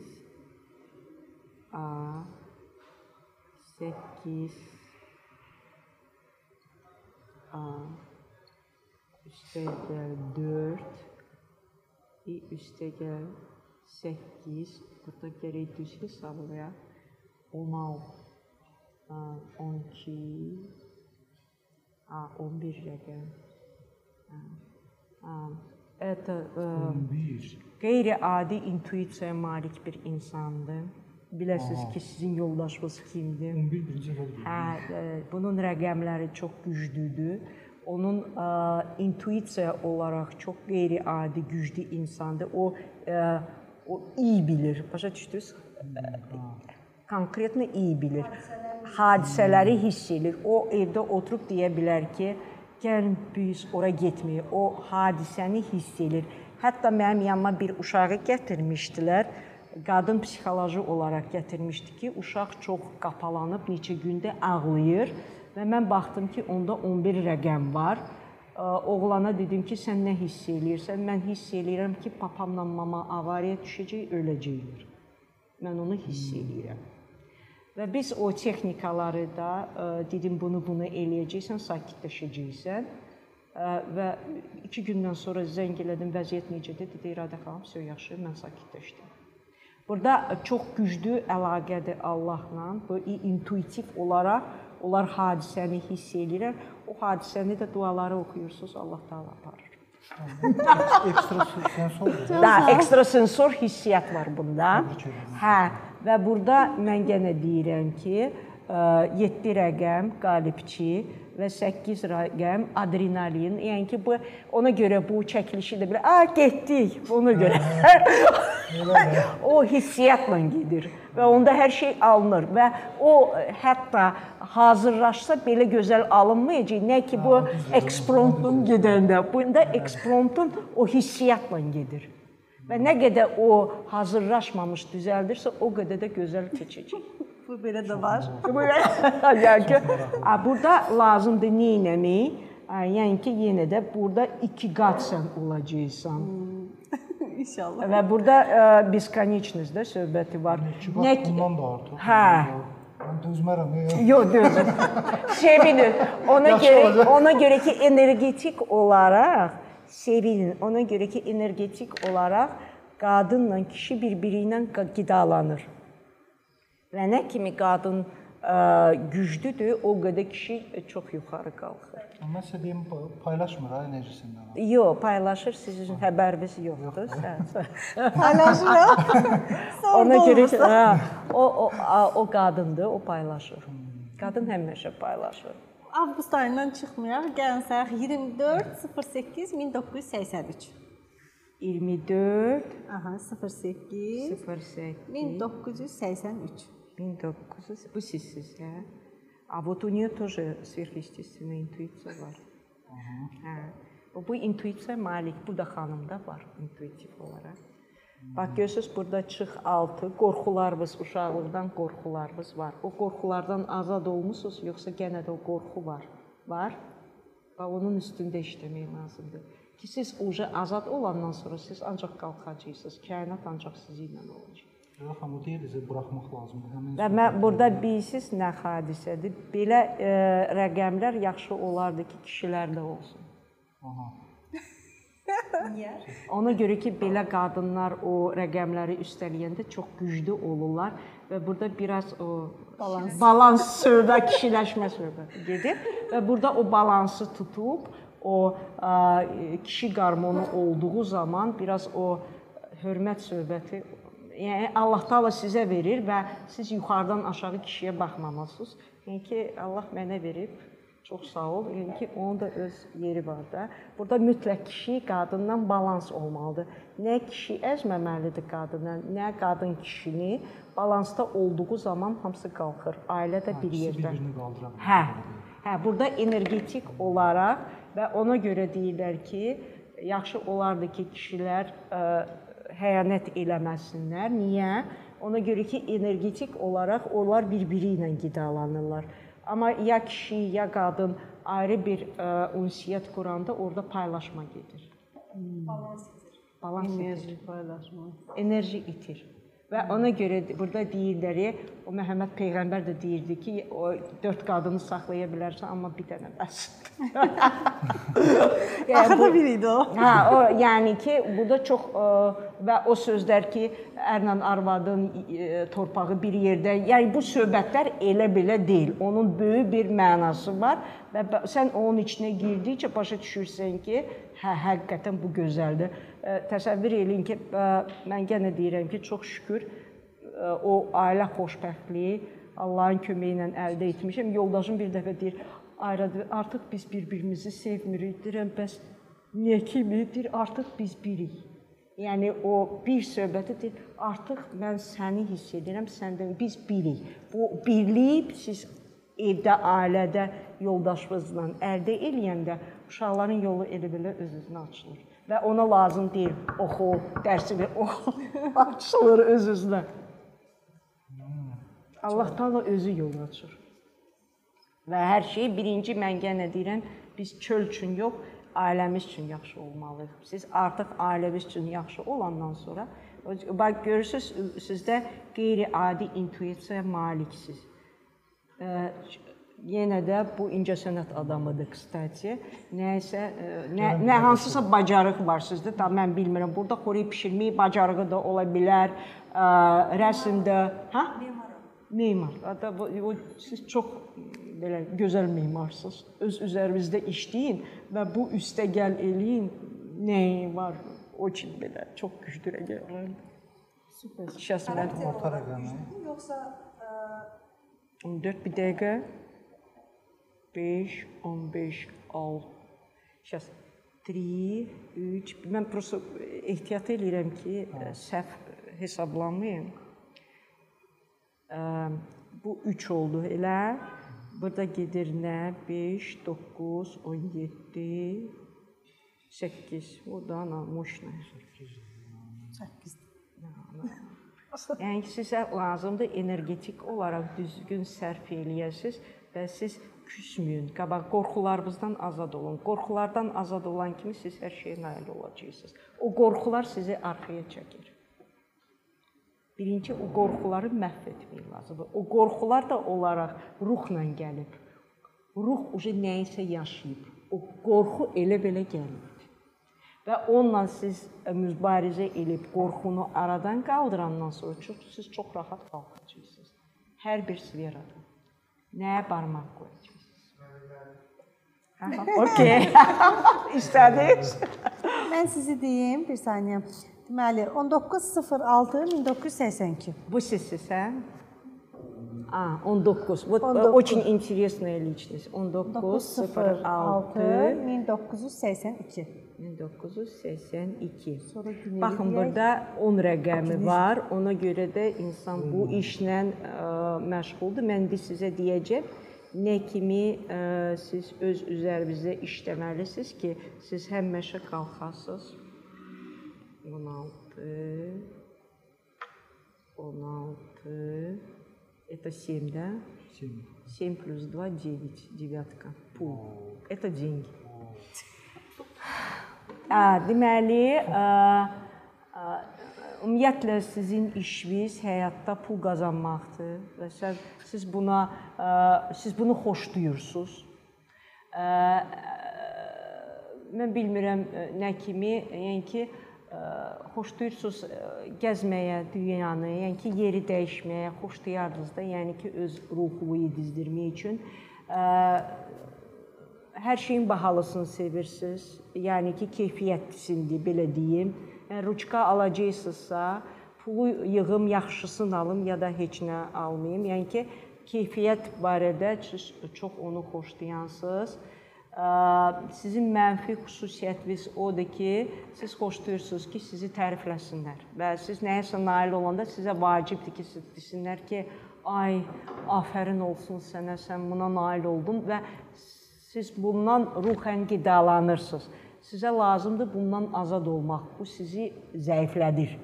А 8 A üste gel 4 i üste gel 8 burada gerek düz hesaplayaq 16 a, 12 a, 11 rəqəm A, a, Это э, 11. qeyri-adi intuisiyaya malik bir insandır. Biləsiniz ki, sizin yoldaşınız kimdir? 11 birinci dəfə. Hə, e, bunun rəqəmləri çox güclüdür. Onun ə, intuisiya olaraq çox qeyri-adi güclü insandır. O ə, o iyi bilir. Başa düşdünüz? Konkretno iyi bilir. Hadisələri hiss edir. O evdə oturub deyə bilər ki, gəlin biz ora getməyək. O hadisəni hiss edir. Hətta mənim yanıma bir uşağı gətirmişdilər. Qadın psixoloji olaraq gətirmişdi ki, uşaq çox qapalanıb neçə gündə ağlayır və mən baxdım ki, onda 11 rəqəm var. Oğlana dedim ki, sən nə hiss eləyirsən? Mən hiss eləyirəm ki, papamla mama avariyaya düşəcək, öləcəklər. Mən onu hiss eləyirəm. Və biz o texnikaları da ə, dedim bunu bunu eləyəcəksən, sakitləşəcəksən. Ə, və 2 gündən sonra zəng elədim, vəziyyət necədir? Dedi, İradə xanım, "Söz yaxşı, mən sakitləşdim." Burada çox güclü əlaqədir Allahla. Bu intuitiv olaraq onlar hadisəni hiss eləyirlər. O hadisəni də duaları oxuyursunuz, Allah Taala aparır. Ekstra sensor. Da ekstrasensor hissiyat var bunda. Hə, və burada mən yenə deyirəm ki, 7 rəqəm qalibçi və 8 rəqəm adrenalin. Yəni ki, bu ona görə bu çəkilişi də belə, "A, getdik." Ona görə. o hissiyatla gedir və onda hər şey alınır və o hətta hazırlaşsa belə gözəl alınmayacaq. Nə ki bu ekspromptun gedəndə, bunda ekspromptun o hissiyatla gedir. Və nə qədər o hazırlaşmamış düzəldirsə, o qədər də gözəl keçəcək. Bu belə də var. yəni ki, a, burada lazımdır nə etmək? Yəni ki, yenə də burada iki qat sən olacaqsan. İnşallah. Və burada ə, beskoniçnizdə söhbəti var. Nə ki- bundan da artıq. Hə. Mən dözmərəm. Yox, düzdür. Sevinin. Ona Yaxşı görə ona görə ki, energetik olaraq sevinin. Ona görə ki, energetik olaraq qadınla kişi bir-biri ilə qidalanır. Və nə kimi qadın ə, güclüdür, o qədər kişi çox yuxarı qalxır. Amma sizə deyim paylaşmır ha enerjisindən. Yox, paylaşır, sizin xəbəriniz yoxdur. Paylaşıram. Ona görə ki, hə, o o o qadındır, o paylaşır. Qadın həmişə paylaşır. Avqust ayından çıxmayaq. Gəlin sayaq 24 08 1983. 24 Aha, 08 08 1983. 1900 bu sizsiz, hə? А вот у нее тоже сверхъестественная интуиция var. Hə. Bu, bu intuisiya malik, bu da xanımda var intuitiv olaraq. Bax görürsüz burada çıx 6 qorxularınız, uşaqlıqdan qorxularınız var. O qorxulardan azad olmusunuz yoxsa yenə də o qorxu var? Var. Və onun üstündə işləmək lazımdır. Ki siz uca azad olandan sonra siz ancaq qalxacaqsınız. Kainat ancaq sizinlə olacaq. Yox, amma deyirsə buraxmaq lazımdır. Həmin Və mən burada bilirsiz nə hadisədir? Belə e, rəqəmlər yaxşı olardı ki, kişilərdə olsun. Aha. Ona görə ki, belə qadınlar o rəqəmləri üstələyəndə çox güclü olurlar və burada biraz o balans. balans söhbət, kişiləşmə söhbəti gedir və burada o balansı tutub o ə, kişi qarmonu olduğu zaman biraz o hörmət söhbəti yəni Allah Taala sizə verir və siz yuxarıdan aşağı kişiyə baxmamalısınız. Yəni ki, Allah mənə verib Çox sağ ol. Yəni ki, onun da öz yeri var da. Burada mütləq kişi qadından balans olmalıdır. Nə kişi əzməməlidir qadını, nə qadın kişini balansda olduğu zaman hamısı qalxır. Ailə də bir İkisi yerdə. bir-birini qaldıra bilər. Hə. Hə, burada energetik olaraq və ona görə deyirlər ki, yaxşı olardı ki, kişilər ə, həyanət eləməsinlər. Niyə? Ona görə ki, energetik olaraq onlar bir-biri ilə qidalanırlar. Amma ya kişi, ya qadın ayrı bir ə, ünsiyyət quranda orada paylaşma gedir. Balans itir. Balans itir. Enerji paylaşma. Enerji itir. Və ona görə burada deyirlər, o Məhəmməd peyğəmbər də deyirdi ki, o 4 qadını saxlaya bilərsən, amma bir dənə bəs. yəni, Axırda bir idi o. Hə, o yəni ki, burada çox ə, və o sözlər ki, ərlə arvadın ə, torpağı bir yerdə, yəni bu söhbətlər elə belə deyil. Onun böyük bir mənası var və sən onun içinə girdikcə başa düşürsən ki, hə, həqiqətən bu gözəldir. Təsəvvür eləyin ki, mən yenə deyirəm ki, çox şükür ə, o ailə xoşbəxtliyi Allahın köməyi ilə əldə etmişəm. Yoldaşım bir dəfə deyir, artıq biz bir-birimizi sevmirik. Deyirəm, bəs niyə kimidir? Artıq biz birik. Yəni o bir söhbətidir. Artıq mən səni hiss edirəm, səndən biz birik. Bu birlik siz evdə, ailədə yoldaşınızla əldə eləyəndə uşaqların yolu elə belə öz-özünə açılır. Və ona lazım deyil oxu, dərsini oxu, açılır öz-özünə. Allah Taala özü yol açır. Və hər şey birinci mən yenə deyirəm, biz çöl üçün yox, ailəmiz üçün yaxşı olmalıyıq. Siz artıq ailəmiz üçün yaxşı olandan sonra bax görürsüz sizdə qeyri-adi intuisiyaya maliksiniz. Yenə də bu incəsənət adamıdır kstati. Nəsə nə, nə hansısa bacarıq var sizdə. Da mən bilmirəm. Burada xörək bişirmək bacarığı da ola bilər. Ə, rəsmdə, hə? Memar. Hatta bu o, siz çox belə gözəl memarsınız. Öz üzərinizdə işləyin və bu üstə gəl eləyin. Nəyi var? O kimi belə çox güclü rəqəmlər. Super. Şəsmət Orta rəqəmi. 14 bir dəqiqə 5 15 6 Şəs 3 3 mən prosta ehtiyat eləyirəm ki, səhv hesablamayım. Bu 3 oldu elə. Burada gedir nə? 5 9 17 8 o da ana moşna. 8. Yəni sizə lazımdır energetik olaraq düzgün sərf eləyəsiniz və siz küsməyin. Qabaq qorxularınızdan azad olun. Qorxulardan azad olan kimi siz hər şeyə nail olacaqsınız. O qorxular sizi arxaya çəkir. Birinci o qorxuları məhv etmək lazımdır. O qorxular da olaraq ruhla gəlib. Ruh uje nəyisə yaşayıb. O qorxu elə belə gəlmir. Və onunla siz ə, mübarizə edib qorxunu aradan qaldırandan sonra çox siz çox rahat qalxacaqsınız. Hər bir sferada. Nəyə barmaq qoyacaqsınız? Hə, okey. İstədiniz? Mən sizi deyim, bir saniyə. Deməli, 1906 1982. Bu sizsən? А, 19. Вот 19. очень интересная личность. 1906 1906 1982. 1982. Sonra günü Baxın deyək. burada 10 rəqəmi var. Ona görə də insan bu işlə ə, məşğuldur. Mən də sizə deyəcəm, nə kimi ə, siz öz üzərinizə işləməlisiniz ki, siz həmişə qalxasınız. 16 16 Это 7, да? 7. 7 плюс 2 – 9. Девятка. Пул. Это деньги. Ə, deməli, ə, ə, ümumiyyətlə sizin işiniz həyatda pul qazanmaqdır və siz, siz buna ə, siz bunu xoşlayırsınız. Ə, mən bilmirəm ə, nə kimi, yəni ki, ə, xoşlayırsınız gəzməyə, dünyanı, yəni ki, yeri dəyişməyə xoşlayardınız da, yəni ki, öz ruhumu yedizdirmək üçün. Hər şeyin bahalısını sevirsiniz. Yəni ki, keyfiyyətlisindir, belə deyim. Yəni ruçka alacaqsınızsa, pulu yığım, yaxşısını alım ya da heç nə almayım. Yəni ki, keyfiyyət barədə çox onu xoşlayansınız. Sizin mənfi xüsusiyyətiniz odur ki, siz xoşlayırsınız ki, sizi tərifləsinlər və siz nəyəsə nail olanda sizə vacibdir ki, siz desinlər ki, ay, afərin olsun sənə, sən buna nail oldun və siz bundan ruhən qidalanırsınız. Sizə lazımdır bundan azad olmaq. Bu sizi zəiflədir.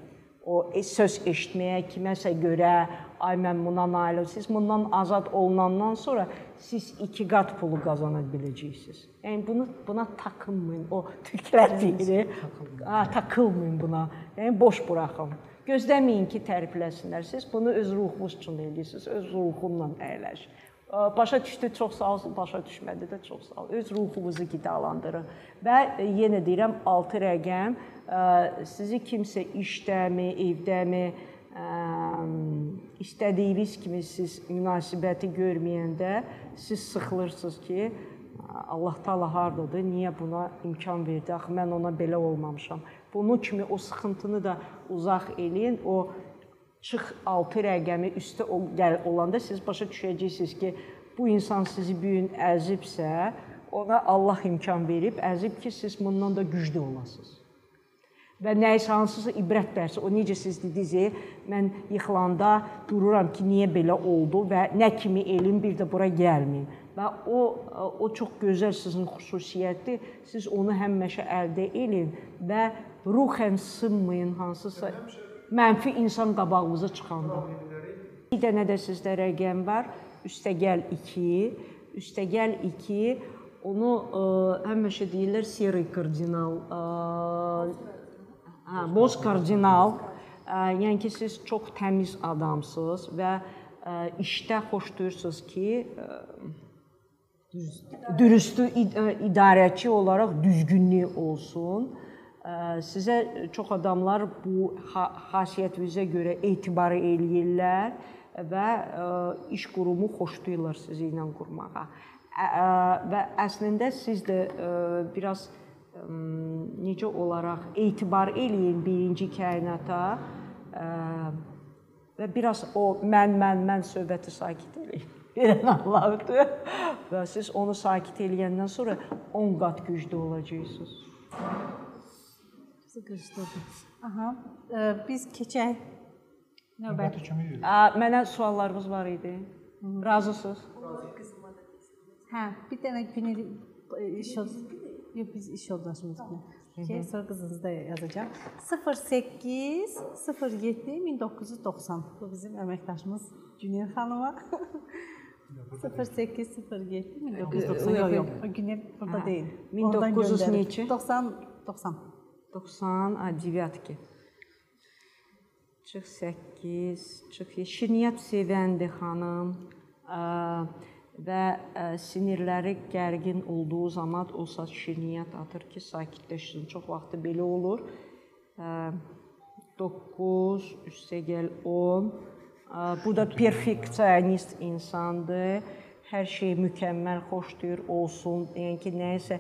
O e, söz eşitməyə, kiməsə görə, ay mən buna nail oldum. Siz bundan azad olunandan sonra siz iki qat pulu qazana biləcəksiniz. Yəni bunu buna takınmayın. O türklər deyir, ha, takılmayın buna. Yəni boş buraxın. Gözləməyin ki, tərifləsinlər. Siz bunu öz ruhunuz üçün eləyirsiniz, öz ruhunla əyləşin. Başa düşdü, çox sağ olsun, başa düşmədi də çox sağ ol. Öz ruhunuzu qidalandırın. Və e, yenə deyirəm 6 rəqəm sizi kimsə işdəmi, evdəmi, istədiyiniz kimi siz münasibəti görməyəndə siz sıxılırsınız ki, Allah Taala hardadır? Niyə buna imkan verdi? Axı mən ona belə olmamışam. Bunun kimi o sıxıntını da uzaq eləyin. O çıx 6 rəqəmi üstə olanda siz başa düşəcəksiniz ki, bu insan sizi bu gün əzibsə, ona Allah imkan verib əzib ki, siz bundan da güclü olasınız. Və nə isə hansısa ibrət dərsi, o necə siz dediniz, mən yıxılanda dururam ki, niyə belə oldu və nə kimi elm bir də bura gəlməyim. Və o o çox gözəl sizin xüsusiyyətdir. Siz onu həmişə əldə edin və ruhən sınmayın hansısa mənfi insan qabağınıza çıxanda. Bir dənə də sizdə rəqəm var. Üstəgəl 2, üstəgəl 2 onu ə, həmişə deyirlər seri kardinal, ə, hə, boz kardinal. Yəni ki, siz çox təmiz adamsınız və işdə xoşlayırsınız ki, ə, dürüstlük idarəçi olaraq düzgünlük olsun. Sizə çox adamlar bu xasiyyətinizə görə etibar eləyirlər və iş qurumu xoşlayırlar sizi ilə qurmağa. Və əslində siz də biraz necə olaraq etibar eləyin birinci kainata və biraz o mən mən mən söhbəti sakit eləyin. Verən Allahdır. Və siz onu sakit eləyəndən sonra 10 qat güclü olacaqsınız. Aha, biz keçək növbəti. Mənə suallarınız var idi. Razısınız? Hə, bir dənə günü iş Yox, biz iş yoldaşımızla. Keyser qızınızı da yazacağam. 08 07 1990. Bu bizim əməkdaşımız Günel xanıma. 08 07 1990. Yox, yox. Günel burada deyil. 1900 neçə? 90 90. 90 a 9. Çıx 8, çıx 7. Şirniyyət Sevəndi xanım. Və ə, sinirləri gərgin olduğu zaman o saç şirniyyat atır ki, sakitləşsin. Çox vaxt belə olur. Ə, 9 üstə gəl 10. Ə, bu da perfeksionist insandır. hər şey mükəmməl, xoşduyur olsun, yəni ki, nəyisə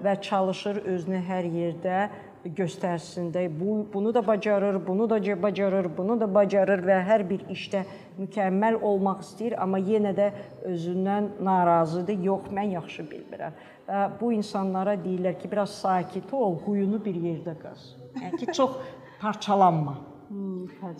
və çalışır özünü hər yerdə göstərsin də. Bu bunu da bacarır, bunu da bacarır, bunu da bacarır və hər bir işdə mükəmməl olmaq istəyir, amma yenə də özündən narazıdır. Yox, mən yaxşı bilmirəm. Və bu insanlara deyirlər ki, biraz sakit ol, huyunu bir yerdə qaz. Yəni ki, çox parçalanma. Hmm, hə,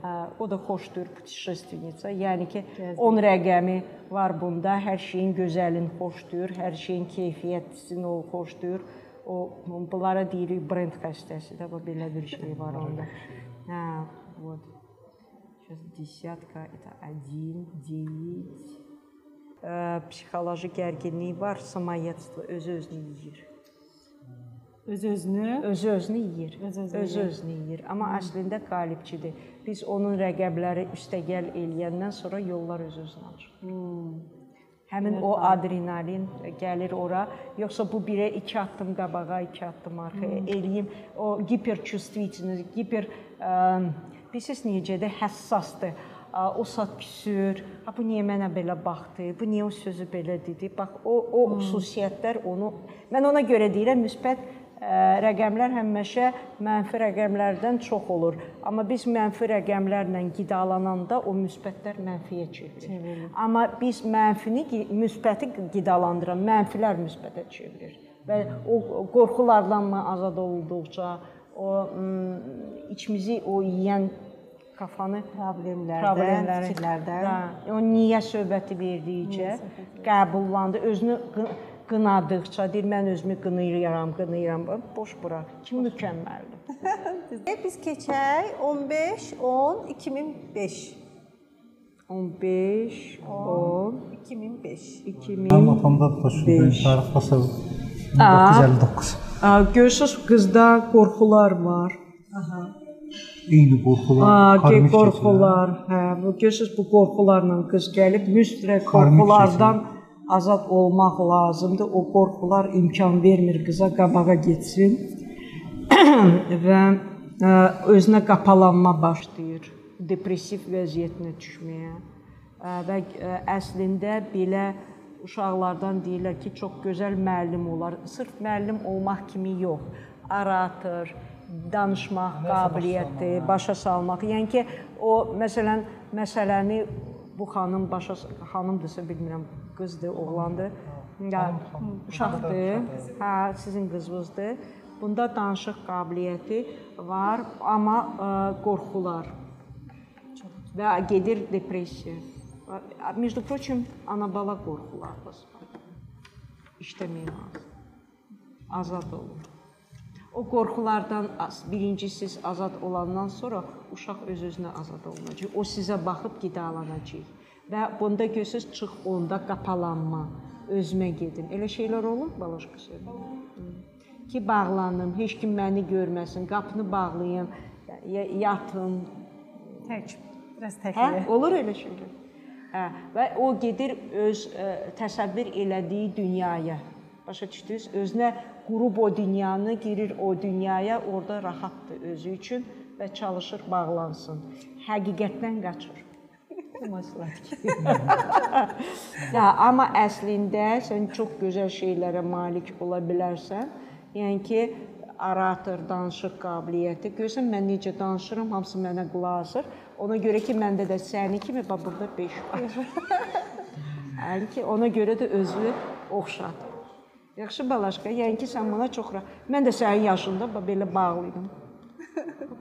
hə, o da xoşdur putişestvenica. Yəni ki, 10 rəqəmi var bunda. Hər şeyin gözəlin xoşdur, hər şeyin keyfiyyətlisini o xoşdur O bunlara deyirik brend xəstəsi də, bu belə bir şey var onda. Hə, вот. Сейчас десятка, это один, девять. Ə, psixoloji gərginlik var, samoyedство, öz-özünü yeyir. Öz-özünü Özü özünü yeyir. Öz-özünü Özü yeyir. özünü yeyir. Amma əslində qalibçidir. Biz onun rəqəbləri üstəgəl eləyəndən sonra yollar öz-özünə açır. Həmin o adrenalin gəlir ora. Yoxsa bu birə 2 addım qabağa, 2 addım arxaya eləyim. O hiperçüstviçnilik, hiper ə, bilirsiniz necə də həssasdır. O saat küsür. Ha bu niyə mənə belə baxdı? Bu niyə o sözü belə dedi? Bax o o xüsusiyyətlər onu mən ona görə deyirəm müsbət rəqəmlər həmişə mənfi rəqəmlərdən çox olur. Amma biz mənfi rəqəmlərlə qidalananda o müsbətlər mənfiyə çevrilir. Amma biz mənfini müsbəti qidalandıran mənfilər müsbətə çevirir. Və o qorxulardan mı azad olduqca o içimizi o yeyən kafanı problemlərdən, problemləri, fikirlərdən Hə, o niyə söhbəti verdikcə qəbullandı, özünü qınadıqca deyir mən özümü qınayıram, qınayıram. Boş bura. Kim mükəmməldir? Biz keçək 15 10 2005. 15 10 2005. 2000 Mənim atamda da Beş. tarix basıb 1959. Aa, Görürsüz qızda qorxular var. Eyni qorxular, karmik qorxular. Hə, bu görürsüz bu qorxularla qız gəlib müstəq Karmik qorxulardan azad olmaq lazımdır. O qorxular imkan vermir qıza qabağa getsin. və ə, özünə qapalanma başlayır. Depressiv vəziyyətinə düşməyə. Ə, Və ə, əslində belə uşaqlardan deyirlər ki, çox gözəl müəllim olar. Sırf müəllim olmaq kimi yox. Orator, danışmaq qabiliyyəti, başa salmaq. Yəni ki, o məsələn məsələni bu xanım başa xanımdırsa bilmirəm, qızdır, oğlandır. Ya uşaqdır. Hə, sizin qızınızdır. Bunda danışıq qabiliyyəti var, amma ə, qorxular və gedir depressiya. Между прочим, ana-bala qorxularımız var. İşləmək lazım. Azad olun. O qorxulardan az- birinci siz azad olandan sonra uşaq öz-özünə azad olunacaq. O sizə baxıb qidalanacaq. Və bunda görürsüz çıx onda qapalanma, özümə gedim. Elə şeylər olur balaşqa söhbət. Ki bağlanım, heç kim məni görməsin, qapını bağlayım, ya- yatım, Tək. Biraz Hə, təkliyə. olur elə şeylər. Hə, və o gedir öz ə, təsəvvür elədiyi dünyaya. Başa düşdünüz? Özünə qurub o dünyanı, girir o dünyaya, orada rahatdır özü üçün və çalışır bağlansın. Həqiqətdən qaçır. Ya, amma əslində sən çox gözəl şeylərə malik ola bilərsən. Yəni ki, orator, danışıq qabiliyyəti. Görsən mən necə danışıram, hamısı mənə qulaq asır. Ona görə ki, məndə də sənin kimi bax burada 5 var. Yəni ki, ona görə də özünü oxşat. Yaxşı balaşqa, yəni ki, sən buna çox ra- Mən də sənin yaşında belə bağlıydım.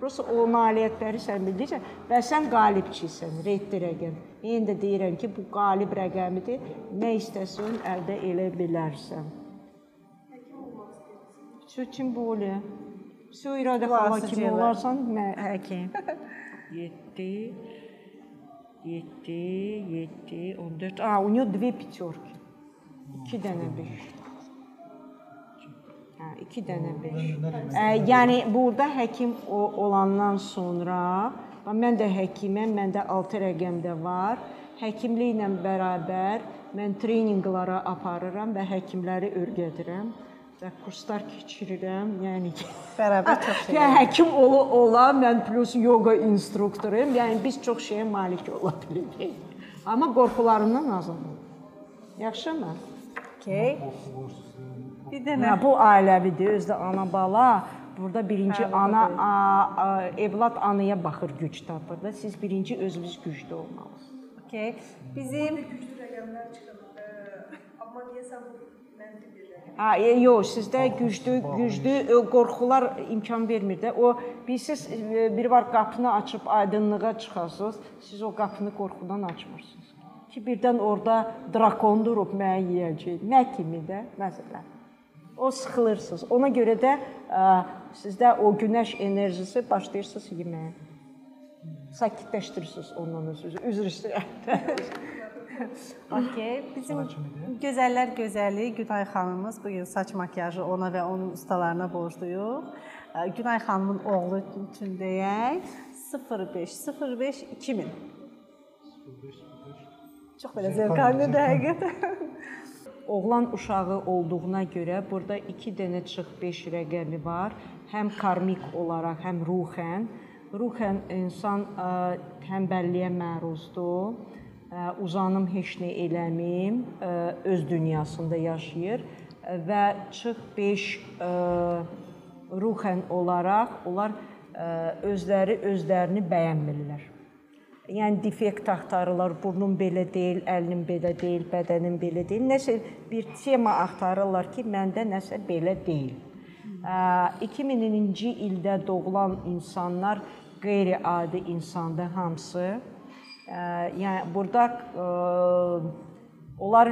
Prosta o nailiyyətləri sən bilirsən və sən qalibçisən, reddi rəqəm. İndi də deyirəm ki, bu qalib rəqəmidir. Nə istəsən əldə elə bilərsən. Все тем более. Все iradə xala Vasıcı kimi elə. olarsan, mən həkim. 7 7 7 14. А, у нее две пятерки. 2 dənə 5. Hə, 2 dənə 5. Yəni burada həkim o, olandan sonra mən də həkiməm, məndə 6 rəqəm də var. Həkimliklə bərabər mən treninqlara aparıram və həkimləri öyrədirəm və kurslar keçirirəm. Yəni Bərabər çox şey. Yəni həkim ola ola mən plus yoga instruktoruyam. Yəni biz çox şeyə malik ola bilirik. Amma qorxularından azad ol. Yaxşımı? Okay. Bir dənə Hə, bu ailəvidir, özdə ana bala. Burada birinci ana a, a, evlad anaya baxır güc tapır da. Siz birinci özünüz güclü olmalısınız. Okay. Bizim Ha, e, yox, sizdə güclü, güclü e, qorxular imkan vermir də. O bilirsiz e, bir var qapını açıb aydınlığa çıxasınız, siz o qapını qorxudan açmırsınız. Ki birdən orada drakon durub məni yeyəcək. Nə kimi də məsələn. O sıxılırsınız. Ona görə də ə, sizdə o günəş enerjisi başlayırsınız yeməyə. Sakitləşdirirsiniz ondan özünüzü. Üzr istəyirəm. Okay. Bizim gözəllər gözəli Günay xanımımız bu gün saç makiyajı ona və onun ustalarına borcluyuq. Ə, Günay xanımın oğlu üçün deyək 05 05 2000. Çox belə zövq alınır həqiqətən. Oğlan uşağı olduğuna görə burada 2 dənə çıx 5 rəqəmi var. Həm karmik olaraq, həm ruhən. Ruhən insan ə, tənbəlliyə məruzdur. Ə, uzanım heç nə eləmim, ə, öz dünyasında yaşayır və çıx 5 ə, ruhən olaraq onlar özləri özlərini bəyənmirlər. Yəni defekt axtarırlar, burnum belə deyil, əlim belə deyil, bədənim belə deyil. Nəsə bir tema axtarırlar ki, məndə nəsə belə deyil. Ə, 2000-ci ildə doğulan insanlar qeyri-adi insandır hamısı. Yəni burada onlar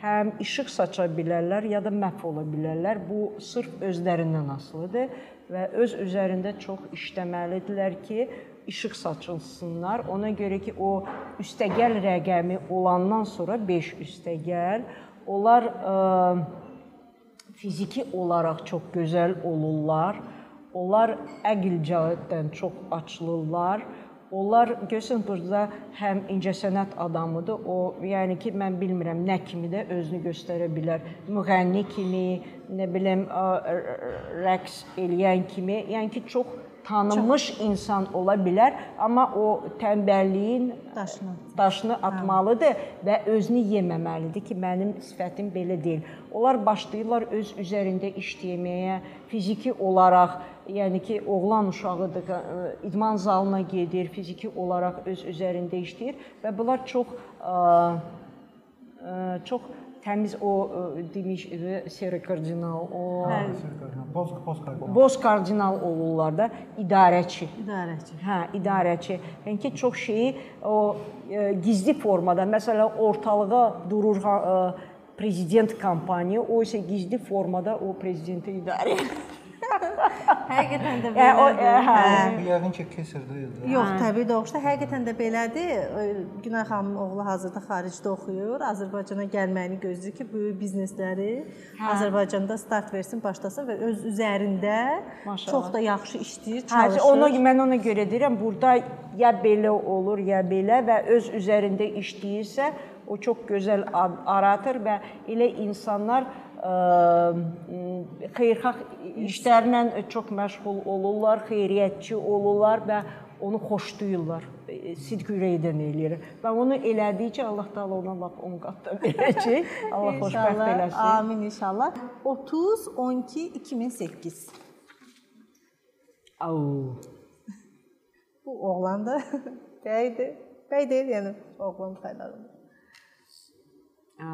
həm işıq saça bilərlər, ya da məhv ola bilərlər. Bu sırf özlərindən asılıdır və öz üzərində çox işləməlidirlər ki, işıq saçılsınlar. Ona görə ki, o üstəgəl rəqəmi olandan sonra 5 üstəgəl onlar ə, fiziki olaraq çox gözəl olurlar. Onlar əql cəhətdən çox açılırlar. Onlar görsən burada həm incəsənət adamıdır. O, yəni ki, mən bilmirəm nə kimi də özünü göstərə bilər. Müğənni kimi, nə bilim, ə, rəqs eləyən kimi, yəni ki, çox tanınmış çox. insan ola bilər, amma o tənbəlliyin Daşını. daşını atmalıdır və özünü yeməməlidir ki, mənim sifətim belə deyil. Onlar başlayırlar öz üzərində işləməyə, fiziki olaraq, yəni ki, oğlan uşağıdır, idman zalına gedir, fiziki olaraq öz üzərində işləyir və bunlar çox ə, ə, çox təmiz o ə, demiş seri kardinal, o Boz boz karbon. boz kardinal olurlar da idarəçi. İdarəçi. Hə, idarəçi. Yəni ki, çox şeyi o e, gizli formada, məsələn, ortalığa durur e, prezident kampaniya, o isə gizli formada o prezidenti idarə edir. Həqiqətən də Yəni o belədir. hə. Hə. Yəqin ki, kesirdə idi. Yox, təbii doğuşda həqiqətən də belədir. Günay xanımın oğlu hazırda xaricdə oxuyur. Azərbaycana gəlməyini gözləyir ki, böyük biznesləri Hə. Azərbaycanda start versin, başlasın və öz üzərində Maşallah. çox da yaxşı işləyir, Hə, çalışır. ona mən ona görə deyirəm, burada ya belə olur, ya belə və öz üzərində işləyirsə, o çox gözəl aratır və elə insanlar xeyirxah işlərlə çox məşğul olurlar, xeyriyyətçi olurlar və onu xoşlayırlar. Sidq ürəkdən eləyir. Və onu elədikcə Allah Taala ona lap 10 qat da verəcək. Allah xoşbəxt eləsin. Amin inşallah. 30 12 2008. Au. Bu oğlan da bəydir. Bəy deyil, yəni oğlan sayılır. Ə,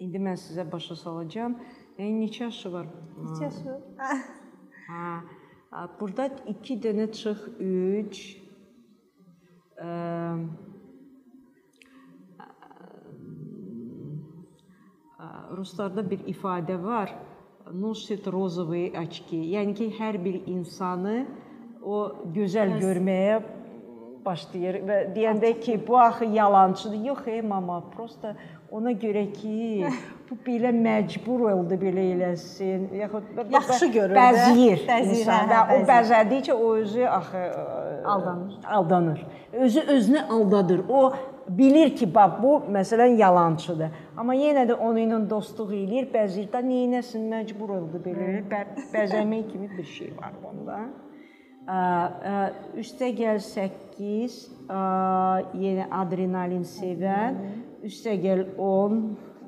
İndi mən sizə başa salacağam. Yəni neçə yaşı var? Neçə yaşı? Hə. ə, Burada 2 dənə çıx 3 ə, Ruslarda bir ifadə var. Носит розовые очки. Yəni ki, hər bir insanı o gözəl görməyə başlayır və deyəndə ki, bu axı yalançıdır. Yox, ey mama, prosta ona görə ki, bu belə məcbur oldu belə eləsin. Yaxud Yaxşı görür. Bəziyir. Bəziyir, hə, və o bəzədikcə o özü axı ə, Aldanır. Aldanır. Özü özünü aldadır. O bilir ki, bax bu məsələn yalançıdır. Amma yenə də onu ilə dostluq eləyir, bəzir də neynəsin, məcbur oldu belə. Bə bəzəmək kimi bir şey var ə, üstə gəl 8, ə, yenə adrenalin sevən, üstə gəl 10,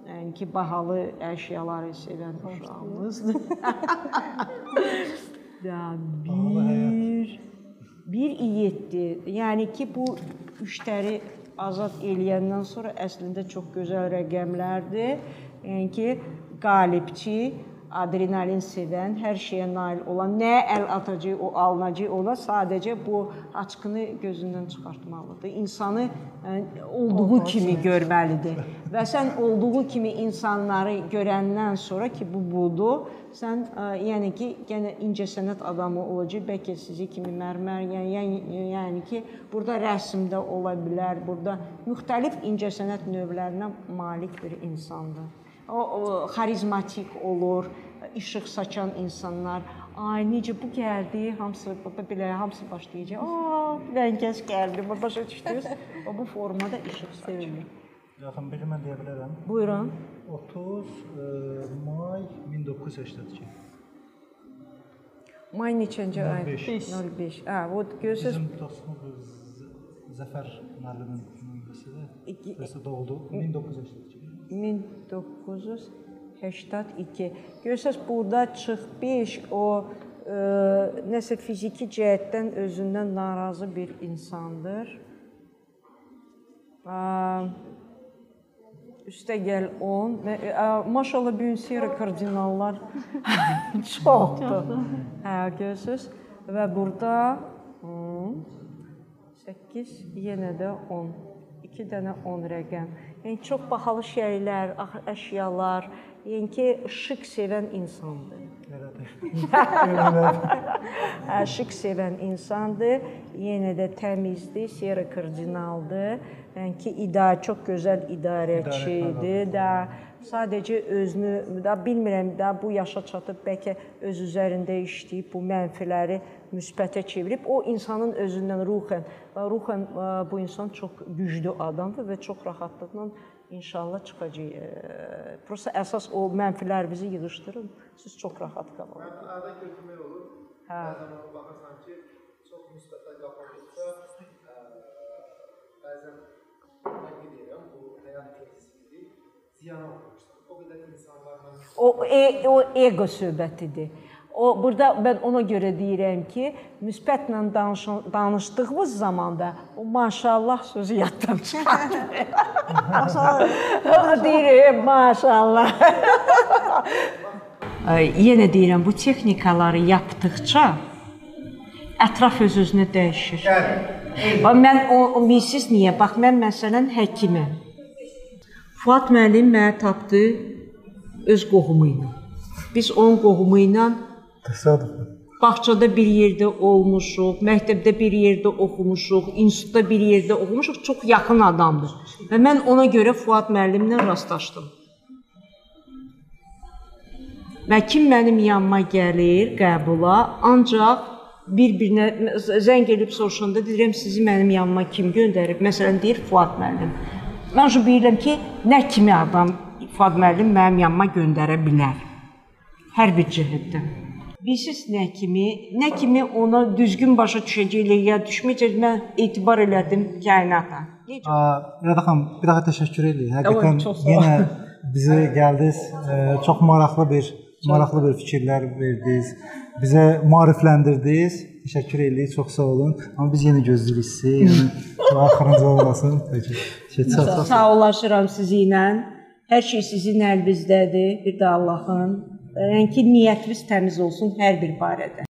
yəni ki, bahalı əşyaları sevən uşağımızdır. Ya 1 1 7. Yəni ki, bu üçləri azad eləyəndən sonra əslində çox gözəl rəqəmlərdir. Yəni ki, qalibçi, adrenalin sevən, hər şeyə nail olan, nə əl atacaq, o alınacaq ona sadəcə bu açqını gözündən çıxartmalıdır. İnsanı ə, olduğu kimi görməlidir. Və sən olduğu kimi insanları görəndən sonra ki, bu budur, sən ə, yəni ki, yenə incəsənət adamı olacaq, bəlkə sizi kimi mərmər, yəni, yəni yəni ki, burada rəsmdə ola bilər, burada müxtəlif incəsənət növlərinə malik bir insandır. O, o xarizmatik olur, işıq saçan insanlar. Ay necə bu gəldi, hamısı belə hamısı başlayacaq. Aa, Lənkəs gəldi, başa düşdünüz? O bu formada işıq saçır. Yaxın biri mən deyə bilərəm. Buyurun. 30 e, may 1982. May neçənci ay? 05. 05. Hə, o görürsüz Bizim dostumuz Z- Zəfər müəllimin nümunəsidir. Bəs doğuldu 1982. 1982. Görürsüz burada çıx 5 o ə, nəsə fiziki cəhətdən özündən narazı bir insandır. Ə, üstə gəl 10 və maşallah bu gün siyara kardinallar çoxdur. Hə, görürsüz? Və burada 8 yenə də 10. 2 dənə 10 rəqəm. Yəni çox bahalı şeylər, ax- əşyalar, yəni ki, şık sevən insandır. Hə, şık sevən insandır. Yenə də təmizdir, siyara kardinaldır. Yəni ki, idarə çox gözəl idarəçidir. Da sadəcə özünü da bilmirəm da bu yaşa çatıb bəlkə öz üzərində işləyib bu mənfiləri müsbətə çevirib o insanın özündən ruhən və ruhən ə, bu insan çox güclü adamdır və çox rahatlıqla inşallah çıxacaq. Ə, Prosta əsas o mənfilərinizi yığışdırın. Siz çox rahat qalın. Arada götürmək olur. Hə. Bəzən ona baxırsan ki, çox müsbətlər qapanırsa, bəzən mən deyirəm, bu həyat keçidi ziyana vurursan. O qədər insanlarla O e, o ego söhbətidir. O burada mən ona görə deyirəm ki, müsbətlə danış danışdığımız zamanda o maşallah sözü yaddan çıxardır. maşallah. deyirəm maşallah. Ay, yenə deyirəm bu texnikaları yapdıqca ətraf öz-özünə dəyişir. Bax mən o, o bilirsiz niyə? Bax mən məsələn həkiməm. Fuad müəllim məni tapdı öz qohumu ilə. Biz onun qohumu ilə Təsadüf. bağçada bir yerdə olmuşuq, məktəbdə bir yerdə oxumuşuq, institutda bir yerdə oxumuşuq, çox yaxın adamdır. Və mən ona görə Fuad müəllimlə rastlaşdım. Və kim mənim yanıma gəlir qəbula, ancaq bir-birinə zəng edib soruşanda deyirəm sizi mənim yanıma kim göndərib? Məsələn deyir Fuad müəllim. Mən şu bilirəm ki, nə kimi adam Fuad müəllim mənim yanıma göndərə bilər. Hər bir cəhətdən. Bilirsiniz nə kimi, nə kimi ona düzgün başa düşəcəklər ya düşməyəcək mən etibar elədim kainata. Necə? Rəda xanım, bir daha təşəkkür edirik. Həqiqətən yenə bizə gəldiniz. Çox maraqlı bir maraqlı bir fikirlər verdiniz. Bizə maarifləndirdiniz. Təşəkkür edirik. Çox sağ olun. Amma biz yenə gözləyirik sizi. Yəni axırıncı olmasın. Peki. Şey, çox sağ Sağ olaşıram sizinlə. Hər şey sizin əlinizdədir. Bir də Allahın. Yəni ki, niyyətiniz təmiz olsun hər bir barədə.